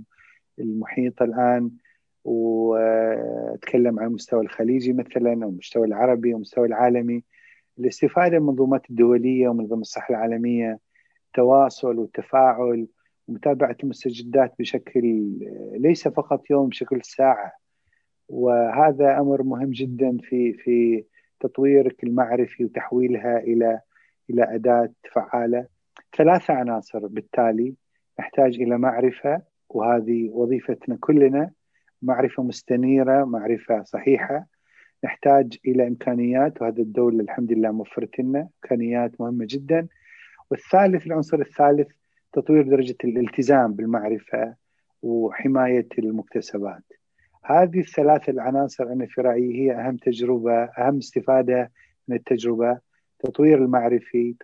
المحيط الآن وأتكلم عن المستوى الخليجي مثلا أو المستوى العربي والمستوى العالمي. الاستفادة من المنظومات الدولية ومنظمة الصحة العالمية التواصل والتفاعل ومتابعه المستجدات بشكل ليس فقط يوم بشكل ساعة. وهذا أمر مهم جدا في في تطويرك المعرفي وتحويلها إلى إلى أداة فعالة. ثلاثة عناصر بالتالي نحتاج إلى معرفة وهذه وظيفتنا كلنا معرفة مستنيرة معرفة صحيحة. نحتاج إلى إمكانيات وهذا الدولة الحمد لله موفرت لنا إمكانيات مهمة جدا. والثالث العنصر الثالث تطوير درجة الالتزام بالمعرفة وحماية المكتسبات. هذه الثلاث العناصر أنا في رأيي هي أهم تجربة أهم استفادة من التجربة. تطوير المعرفي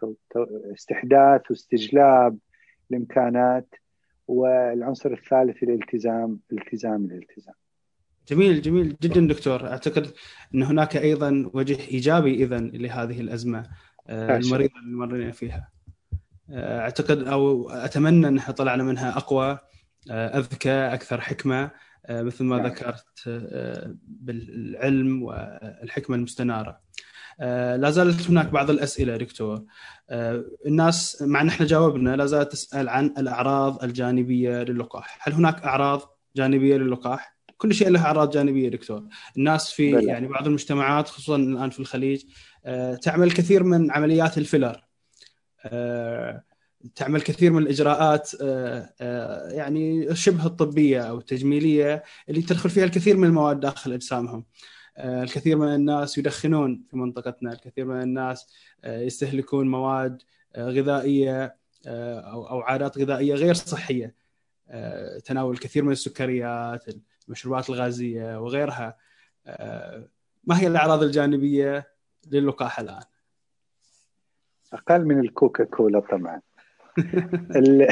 استحداث واستجلاب الإمكانات والعنصر الثالث الالتزام التزام الالتزام. جميل جميل جدا دكتور. أعتقد إن هناك أيضا وجه إيجابي اذا لهذه الأزمة آه، المريضة اللي مرينا فيها. أعتقد أو أتمنى انها طلعنا منها أقوى آه، أذكى أكثر حكمة مثل ما نعم. ذكرت بالعلم والحكمة المستنارة. لا زالت هناك بعض الأسئلة دكتور الناس مع إن إحنا جاوبنا لا زالت تسأل عن الأعراض الجانبية للقاح، هل هناك أعراض جانبية للقاح؟ كل شيء له أعراض جانبية دكتور الناس في. يعني بعض المجتمعات خصوصا الآن في الخليج آه، تعمل كثير من عمليات الفيلر آه، تعمل كثير من الإجراءات آه، يعني شبه الطبية أو التجميلية اللي تدخل فيها الكثير من المواد داخل أجسامهم. الكثير من الناس يدخنون في منطقتنا الكثير من الناس يستهلكون مواد غذائية أو عادات غذائية غير صحية. تناول الكثير من السكريات المشروبات الغازية وغيرها. آه، ما هي الأعراض الجانبية للقاح الآن؟ أقل من الكوكا كولا طبعا. ال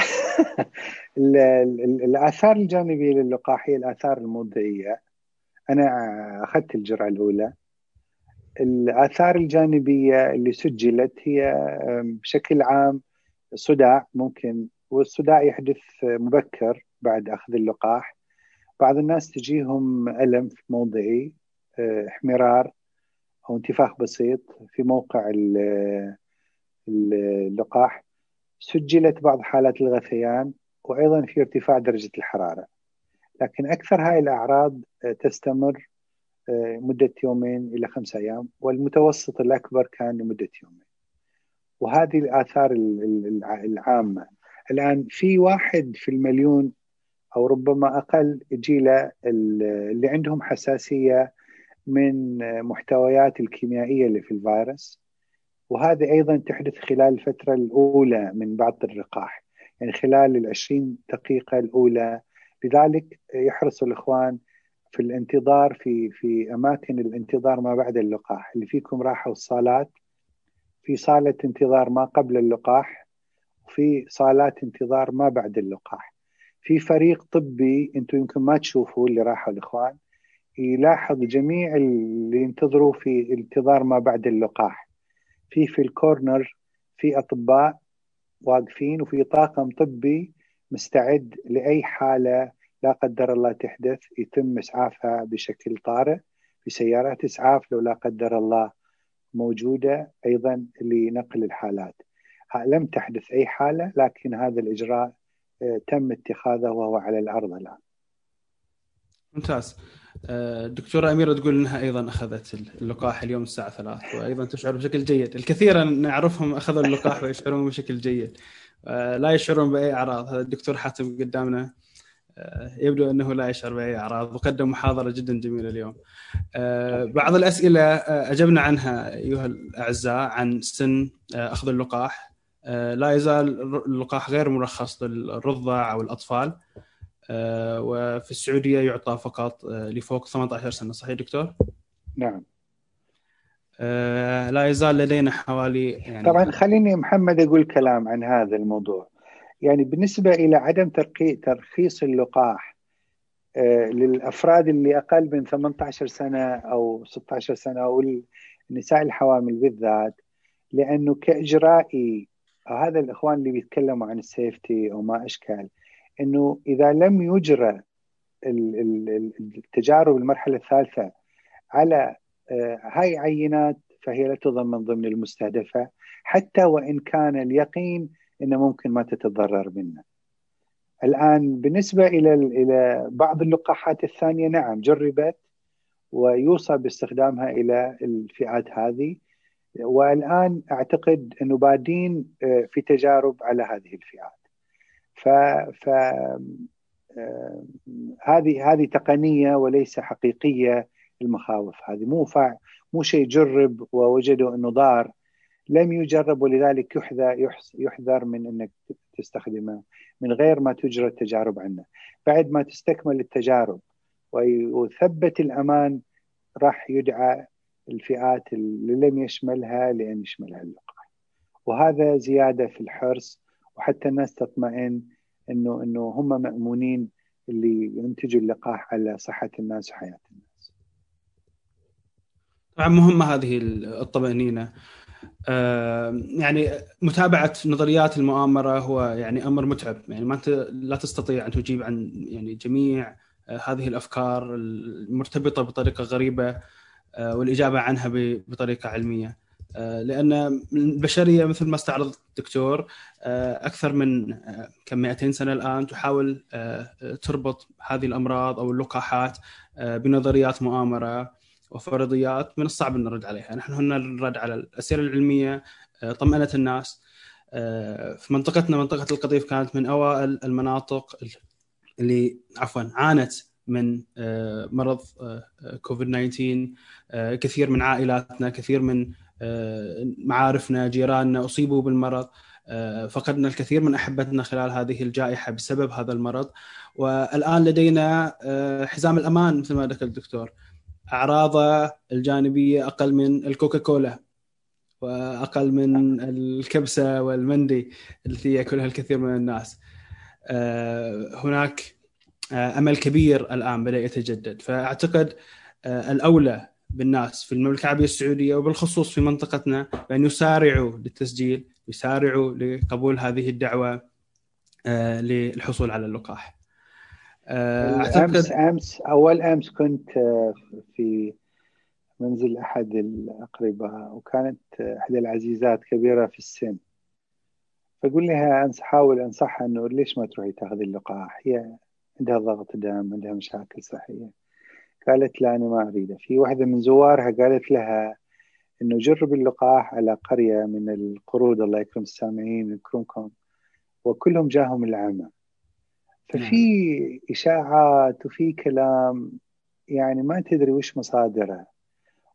ال ال الآثار الجانبية للقاح هي الآثار الموضعيه أنا أخذت الجرعة الأولى. الآثار الجانبية اللي سجلت هي بشكل عام صداع ممكن والصداع يحدث مبكر بعد أخذ اللقاح. بعض الناس تجيهم ألم في موضعي آه، احمرار أو انتفاخ بسيط في موقع اللقاح سجلت بعض حالات الغثيان وأيضا في ارتفاع درجة الحرارة. لكن أكثر هاي الأعراض آه، تستمر آه، مدة يومين إلى خمسة أيام والمتوسط الأكبر كان لمدة يومين. وهذه الآثار العامة. الآن في واحد في المليون أو ربما أقل جيل اللي عندهم حساسية من محتويات الكيميائية اللي في الفيروس. وهذه أيضا تحدث خلال الفترة الأولى من بعض اللقاح يعني خلال العشرين دقيقة الأولى لذلك يحرص الإخوان في الانتظار في في أماكن الانتظار ما بعد اللقاح. اللي فيكم راحوا الصالات في صالة انتظار ما قبل اللقاح وفي صالات انتظار ما بعد اللقاح. في فريق طبي أنتم يمكن ما تشوفوا اللي راحوا الإخوان يلاحظ جميع اللي ينتظروا في انتظار ما بعد اللقاح. في في الكورنر في أطباء واقفين وفي طاقم طبي مستعد لأي حالة لا قدر الله تحدث يتم إسعافها بشكل طارئ في سيارات إسعاف لو لا قدر الله موجودة أيضا لنقل الحالات لم تحدث أي حالة لكن هذا الإجراء تم اتخاذه وهو على الأرض الآن. ممتاز. الدكتورة أميرة تقول أنها أيضا أخذت اللقاح اليوم الساعة 3 وأيضا تشعر بشكل جيد. الكثير نعرفهم أخذوا اللقاح ويشعرون بشكل جيد. لا يشعرون بأي أعراض. هذا الدكتور حاتم قدامنا يبدو أنه لا يشعر بأي أعراض وقدم محاضرة جدا جميلة اليوم. بعض الأسئلة أجبنا عنها أيها الأعزاء عن سن أخذ اللقاح. آه، لا يزال اللقاح غير مرخص للرضع أو الأطفال. آه، وفي السعودية يعطى فقط آه، لفوق 18 سنة صحيح دكتور؟ نعم لا يزال لدينا حوالي يعني طبعا خليني محمد أقول كلام عن هذا الموضوع يعني بالنسبة إلى عدم ترخيص اللقاح للأفراد اللي أقل من 18 سنة أو 16 سنة أو النساء الحوامل بالذات لأنه كإجرائي هذا الإخوان اللي بيتكلموا عن السيفتي أو ما أشكال إنه إذا لم يجرى التجارب المرحلة الثالثة على آه، هاي عينات فهي لا تضمن ضمن المستهدفة حتى وإن كان اليقين إنه ممكن ما تتضرر منه. الآن بالنسبة إلى إلى بعض اللقاحات الثانية نعم جربت ويوصى باستخدامها إلى الفئات هذه والآن أعتقد إنه بادين آه، في تجارب على هذه الفئات ف ف آه، هذه هذه تقنية وليس حقيقية المخاوف هذه مو فاع مو شيء جرب ووجدوا إنه ضار. لم يجرب ولذلك يحذر يحذر من إنك تستخدمه من غير ما تجرى التجارب عنه. بعد ما تستكمل التجارب ويثبت الأمان راح يدعى الفئات اللي لم يشملها لأن يشملها اللقاح. وهذا زيادة في الحرص وحتى الناس تطمئن انه إنه هم مأمونين اللي ينتجوا اللقاح على صحة الناس وحياة الناس. طبعا مهمه هذه الطمأنينة. يعني متابعة نظريات المؤامرة هو يعني أمر متعب يعني ما أنت لا تستطيع أن تجيب عن يعني جميع آه، هذه الأفكار المرتبطة بطريقة غريبة آه، والإجابة عنها بطريقة علمية. آه، لأن البشرية مثل ما استعرض الدكتور آه، أكثر من آه، كم 200 سنة الآن تحاول تربط هذه الأمراض أو اللقاحات بنظريات مؤامرة وفرضيات من الصعب أن نرد عليها، نحن هنا نرد على الأسئلة العلمية طمأنت الناس في منطقتنا منطقة القطيف كانت من أوائل المناطق اللي عفوا عانت من مرض كوفيد 19 كثير من عائلاتنا كثير من معارفنا جيراننا أصيبوا بالمرض آه، فقدنا الكثير من أحبتنا خلال هذه الجائحة بسبب هذا المرض. والآن لدينا آه، حزام الأمان مثل ما ذكر الدكتور. اعراضه الجانبية أقل من الكوكاكولا وأقل من الكبسة والمندي التي يأكلها الكثير من الناس. هناك أمل كبير الآن بدأ يتجدد. فأعتقد الأولى بالناس في المملكة العربية السعودية وبالخصوص في منطقتنا بان يسارعوا للتسجيل يسارعوا لقبول هذه الدعوة آه، للحصول على اللقاح. آه، أعتقد أمس أمس أول أمس كنت آه، في منزل أحد الأقرباء وكانت احدى العزيزات كبيرة في السن. فقول لها حاول أنصحها إنه ليش ما تروحي تاخذي اللقاح؟ هي عندها ضغط دم عندها مشاكل صحية. قالت لا أنا ما أريده. في واحدة من زوارها قالت لها أنه جرب اللقاح على قرية من القرود الله يكرم السامعين يكرمكم. وكلهم جاهم العمى. ففي نعم. إشاعات وفي كلام يعني ما تدري وش مصادره.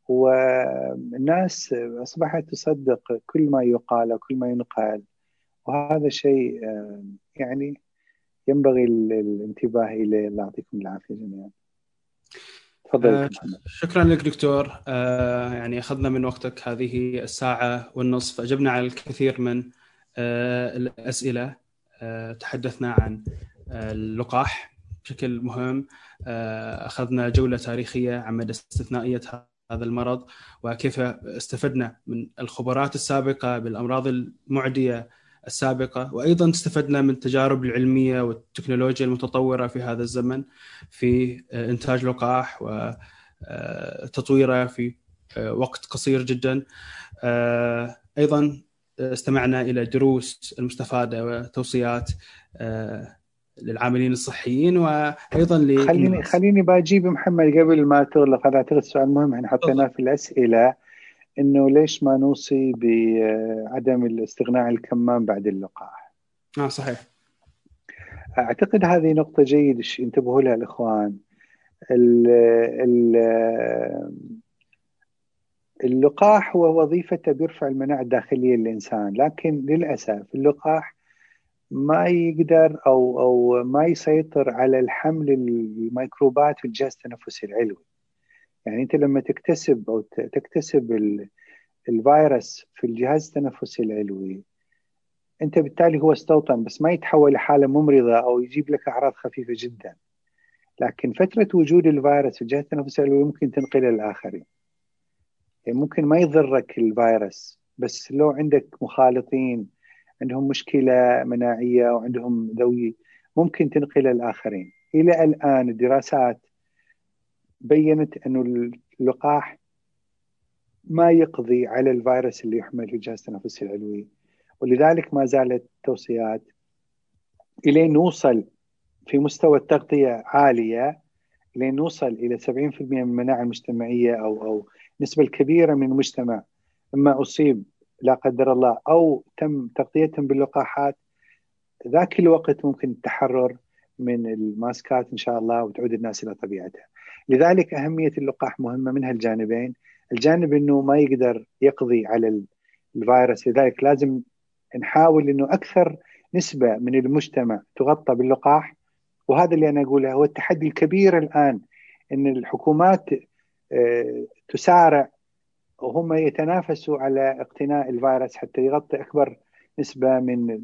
والناس أصبحت تصدق كل ما يقال وكل ما ينقال. وهذا شيء يعني ينبغي الانتباه إليه. الله يعطيكم العافية جميعا. تفضل آه شكرا لك دكتور. آه يعني أخذنا من وقتك. هذه الساعة والنصف. أجبنا على الكثير من آه الأسئلة. تحدثنا عن اللقاح بشكل مهم. أخذنا جولة تاريخية عن مدى استثنائية هذا المرض وكيف استفدنا من الخبرات السابقة بالأمراض المعدية السابقة. وأيضا استفدنا من التجارب العلمية والتكنولوجيا المتطورة في هذا الزمن في آه، إنتاج لقاح وتطويره آه، في آه، وقت قصير جدا. أيضا استمعنا إلى دروس المستفادة وتوصيات للعاملين الصحيين وأيضا ل خليني خليني بجيب محمد قبل ما تغلق هذا أعتقد سؤال مهم. إحنا حطيناه في الأسئلة. إنه ليش ما نوصي بعدم الاستغناء عن الكمام بعد اللقاح؟ آه صحيح. أعتقد هذه نقطة جيدة ينتبهوا لها الإخوان. ال ال اللقاح هو وظيفته بيرفع المناعة الداخلية للإنسان لكن للأسف اللقاح ما يقدر أو أو ما يسيطر على الحمل الميكروبات في الجهاز التنفسي العلوي. يعني أنت لما تكتسب أو تكتسب الفيروس في الجهاز التنفسي العلوي أنت بالتالي هو استوطن بس ما يتحول لحالة ممرضة أو يجيب لك أعراض خفيفة جدا. لكن فترة وجود الفيروس في الجهاز التنفسي العلوي ممكن تنقله للاخرين يعني ممكن ما يضرك الفيروس بس لو عندك مخالطين عندهم مشكلة مناعية وعندهم ذوي ممكن تنقله للاخرين إلى الآن الدراسات بينت أنه اللقاح ما يقضي على الفيروس اللي يحمل في الجهاز التنفسي العلوي ولذلك ما زالت توصيات الين نوصل في مستوى التغطية عالية لين نوصل إلى 70% من المناعه المجتمعية أو أو النسبة الكبيره من المجتمع أما أصيب لا قدر الله أو تم تغطيتهم باللقاحات ذاك الوقت ممكن التحرر من الماسكات إن شاء الله وتعود الناس إلى طبيعتها. لذلك أهمية اللقاح مهمة منها الجانبين الجانب إنه ما يقدر يقضي على الفيروس لذلك لازم نحاول إنه أكثر نسبة من المجتمع تغطى باللقاح وهذا اللي أنا أقوله هو التحدي الكبير الآن إن الحكومات آه، تسارع وهم يتنافسوا على اقتناء الفيروس حتى يغطي أكبر نسبة من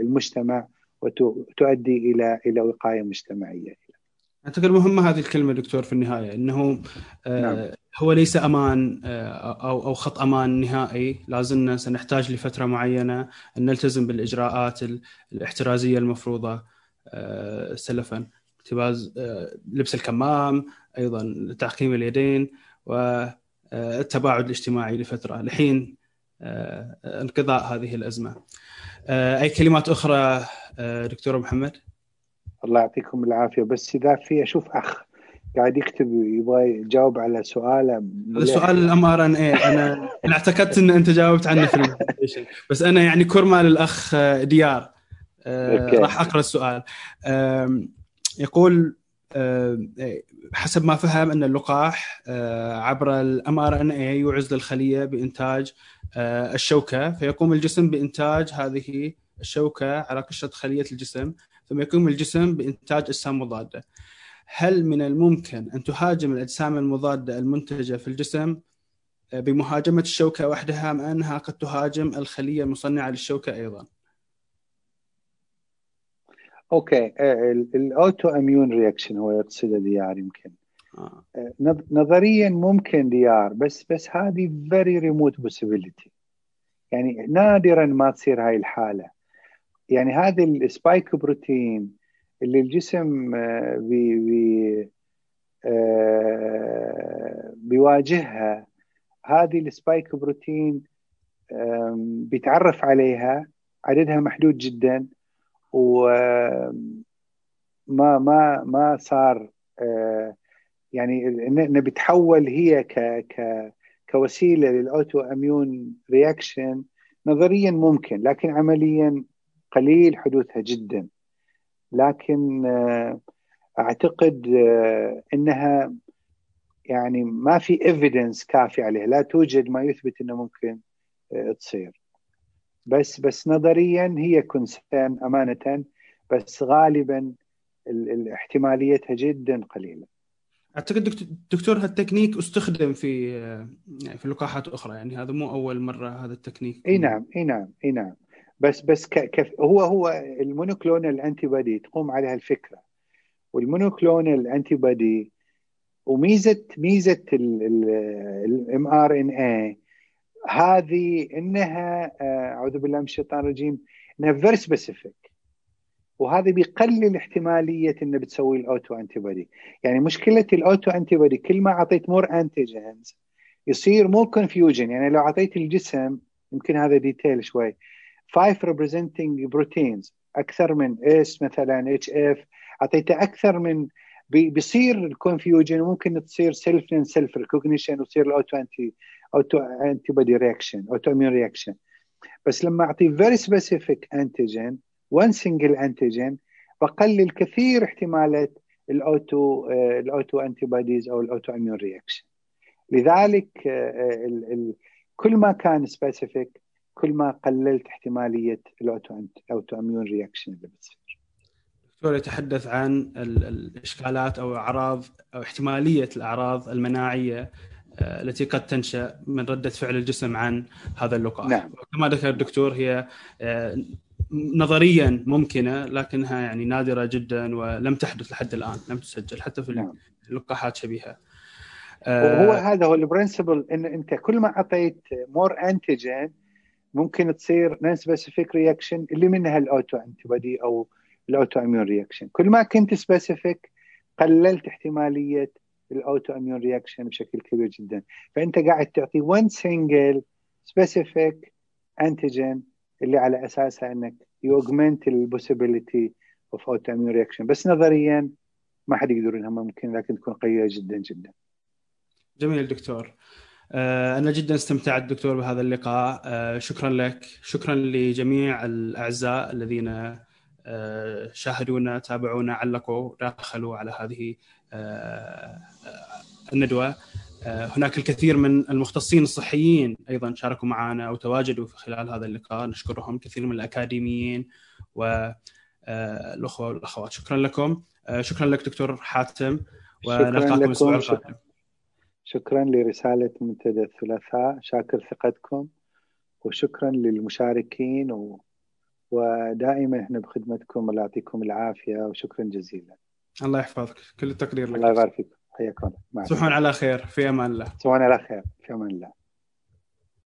المجتمع وتؤدي إلى إلى وقاية مجتمعية. أعتقد مهمة هذه الكلمة دكتور في النهاية إنه آه، نعم. هو ليس أمان آه، أو أو خط أمان نهائي، لازلنا سنحتاج لفترة معينة أن نلتزم بالإجراءات الاحترازية المفروضة آه، سلفا، اقتباس لبس الكمام، أيضا تعقيم اليدين والتباعد الاجتماعي لفترة لحين انقضاء هذه الأزمة. أي كلمات أخرى دكتور محمد؟ الله يعطيكم العافية. بس إذا في أشوف أخ قاعد يكتب يبغى يجاوب على سؤاله سؤال ال mRNA أنا أنا اعتقدت إن أنت جاوبت عنه في بس أنا يعني كرمه للاخ ديار آه، راح أقرأ السؤال. يقول حسب ما فهم أن اللقاح آه، عبر ال mRNA يوعز للخليه بإنتاج آه، الشوكة. فيقوم الجسم بإنتاج هذه الشوكة على قشرة خلية الجسم. ثم يقوم الجسم بإنتاج أجسام مضادة هل من الممكن أن تهاجم الأجسام المضادة المنتجة في الجسم آه، بمهاجمة الشوكة وحدها أم أنها قد تهاجم الخلية المصنعة للشوكة أيضا؟ okay آه، ال autoimmune reaction هو يقصد ديار يمكن آه. آه. نظريا ممكن ديار بس بس هذه very remote possibility يعني نادرا ما تصير هاي الحالة يعني هذه ال spike protein اللي الجسم آه، بي بي آه، بيواجهها هذه ال spike protein بيتعرف عليها عددها محدود جدا وما ما ما صار آه، يعني انه بتحول هي ك ك كوسيلة لل autoimmune reaction نظريا ممكن لكن عمليا قليل حدوثها جدا. لكن آه، أعتقد آه، إنها يعني ما في evidence كافي عليها. لا توجد ما يثبت إنه ممكن آه، تصير. بس بس نظريا هي concern أمانة بس غالبا احتماليتها جدا قليلة. أعتقد دكتور هالتكنيك استخدم في يعني في لقاحات أخرى. يعني هذا مو أول مرة هذا التكنيك. إي نعم إي نعم إي نعم. بس بس كف هو هو ال monoclonal antibody تقوم عليها الفكرة. وال monoclonal antibody وميزة ميزة ال mRNA هذه إنها آه، أعوذ بالله من الشيطان الرجيم إنها very specific وهذا بيقلل احتمالية إنه بتسوي ال auto antibody يعني مشكلة ال auto antibody كل ما أعطيت more antigens يصير more confusion يعني لو أعطيت الجسم يمكن هذا detail شوي. 5 representing proteins أكثر من S مثلا HF اعطيته أكثر من بيصير ال confusion وممكن تصير self un self recognition وتصير ال auto anti auto antibody reaction autoimmune reaction بس لما أعطي very specific antigen one single antigen بقلل كثير احتمالات ال auto ال auto antibodies أو ال autoimmune reaction لذلك آه، آه، كل ما كان specific كل ما قللت احتمالية ال autoimmune reaction اللي بتصير. دكتور يتحدث عن الإشكالات أو أعراض أو احتمالية الأعراض المناعية آه، التي قد تنشأ من ردة فعل الجسم عن هذا اللقاح. نعم. كما ذكر الدكتور هي آه، نظريا ممكنة لكنها يعني نادرة جدا ولم تحدث لحد الآن، لم تسجل حتى في نعم. اللقاحات شبيهة. وهو آه، هذا هو ال principle إن أنت كل ما أعطيت more antigen ممكن تصير non specific reaction اللي منها ال auto anti أو الـ auto immune reaction كل ما كنت specific قللت احتمالية الـ auto immune reaction بشكل كبير جدا. فأنت قاعد تعطي one single specific antigen اللي على أساسها إنك يوجمنت الـ possibility of auto immune reaction بس نظريا ما حد يقدر انها ممكن لكن تكون قويه جدا جدا. جميل دكتور. أنا جدا استمتعت دكتور بهذا اللقاء. آه، شكرا لك. شكرا لجميع الأعزاء الذين آه، شاهدونا تابعونا علقوا دخلوا على هذه الندوة. هناك الكثير من المختصين الصحيين أيضا شاركوا معنا أو تواجدوا في خلال هذا اللقاء. نشكرهم. كثير من الأكاديميين والاخوه والأخوات. شكرا لكم. شكرا لك دكتور حاتم. ونلقاكم الأسبوع القادم. شكرا لرسالة منتدى الثلاثاء شاكر ثقتكم وشكرا للمشاركين و... ودائما إحنا بخدمتكم الله يعطيكم العافية وشكرا جزيلا. الله يحفظك. كل التقدير لك. الله يبارك فيكم حياكم الله. تصبحون على خير. في أمان الله. تصبحون على خير. في أمان الله.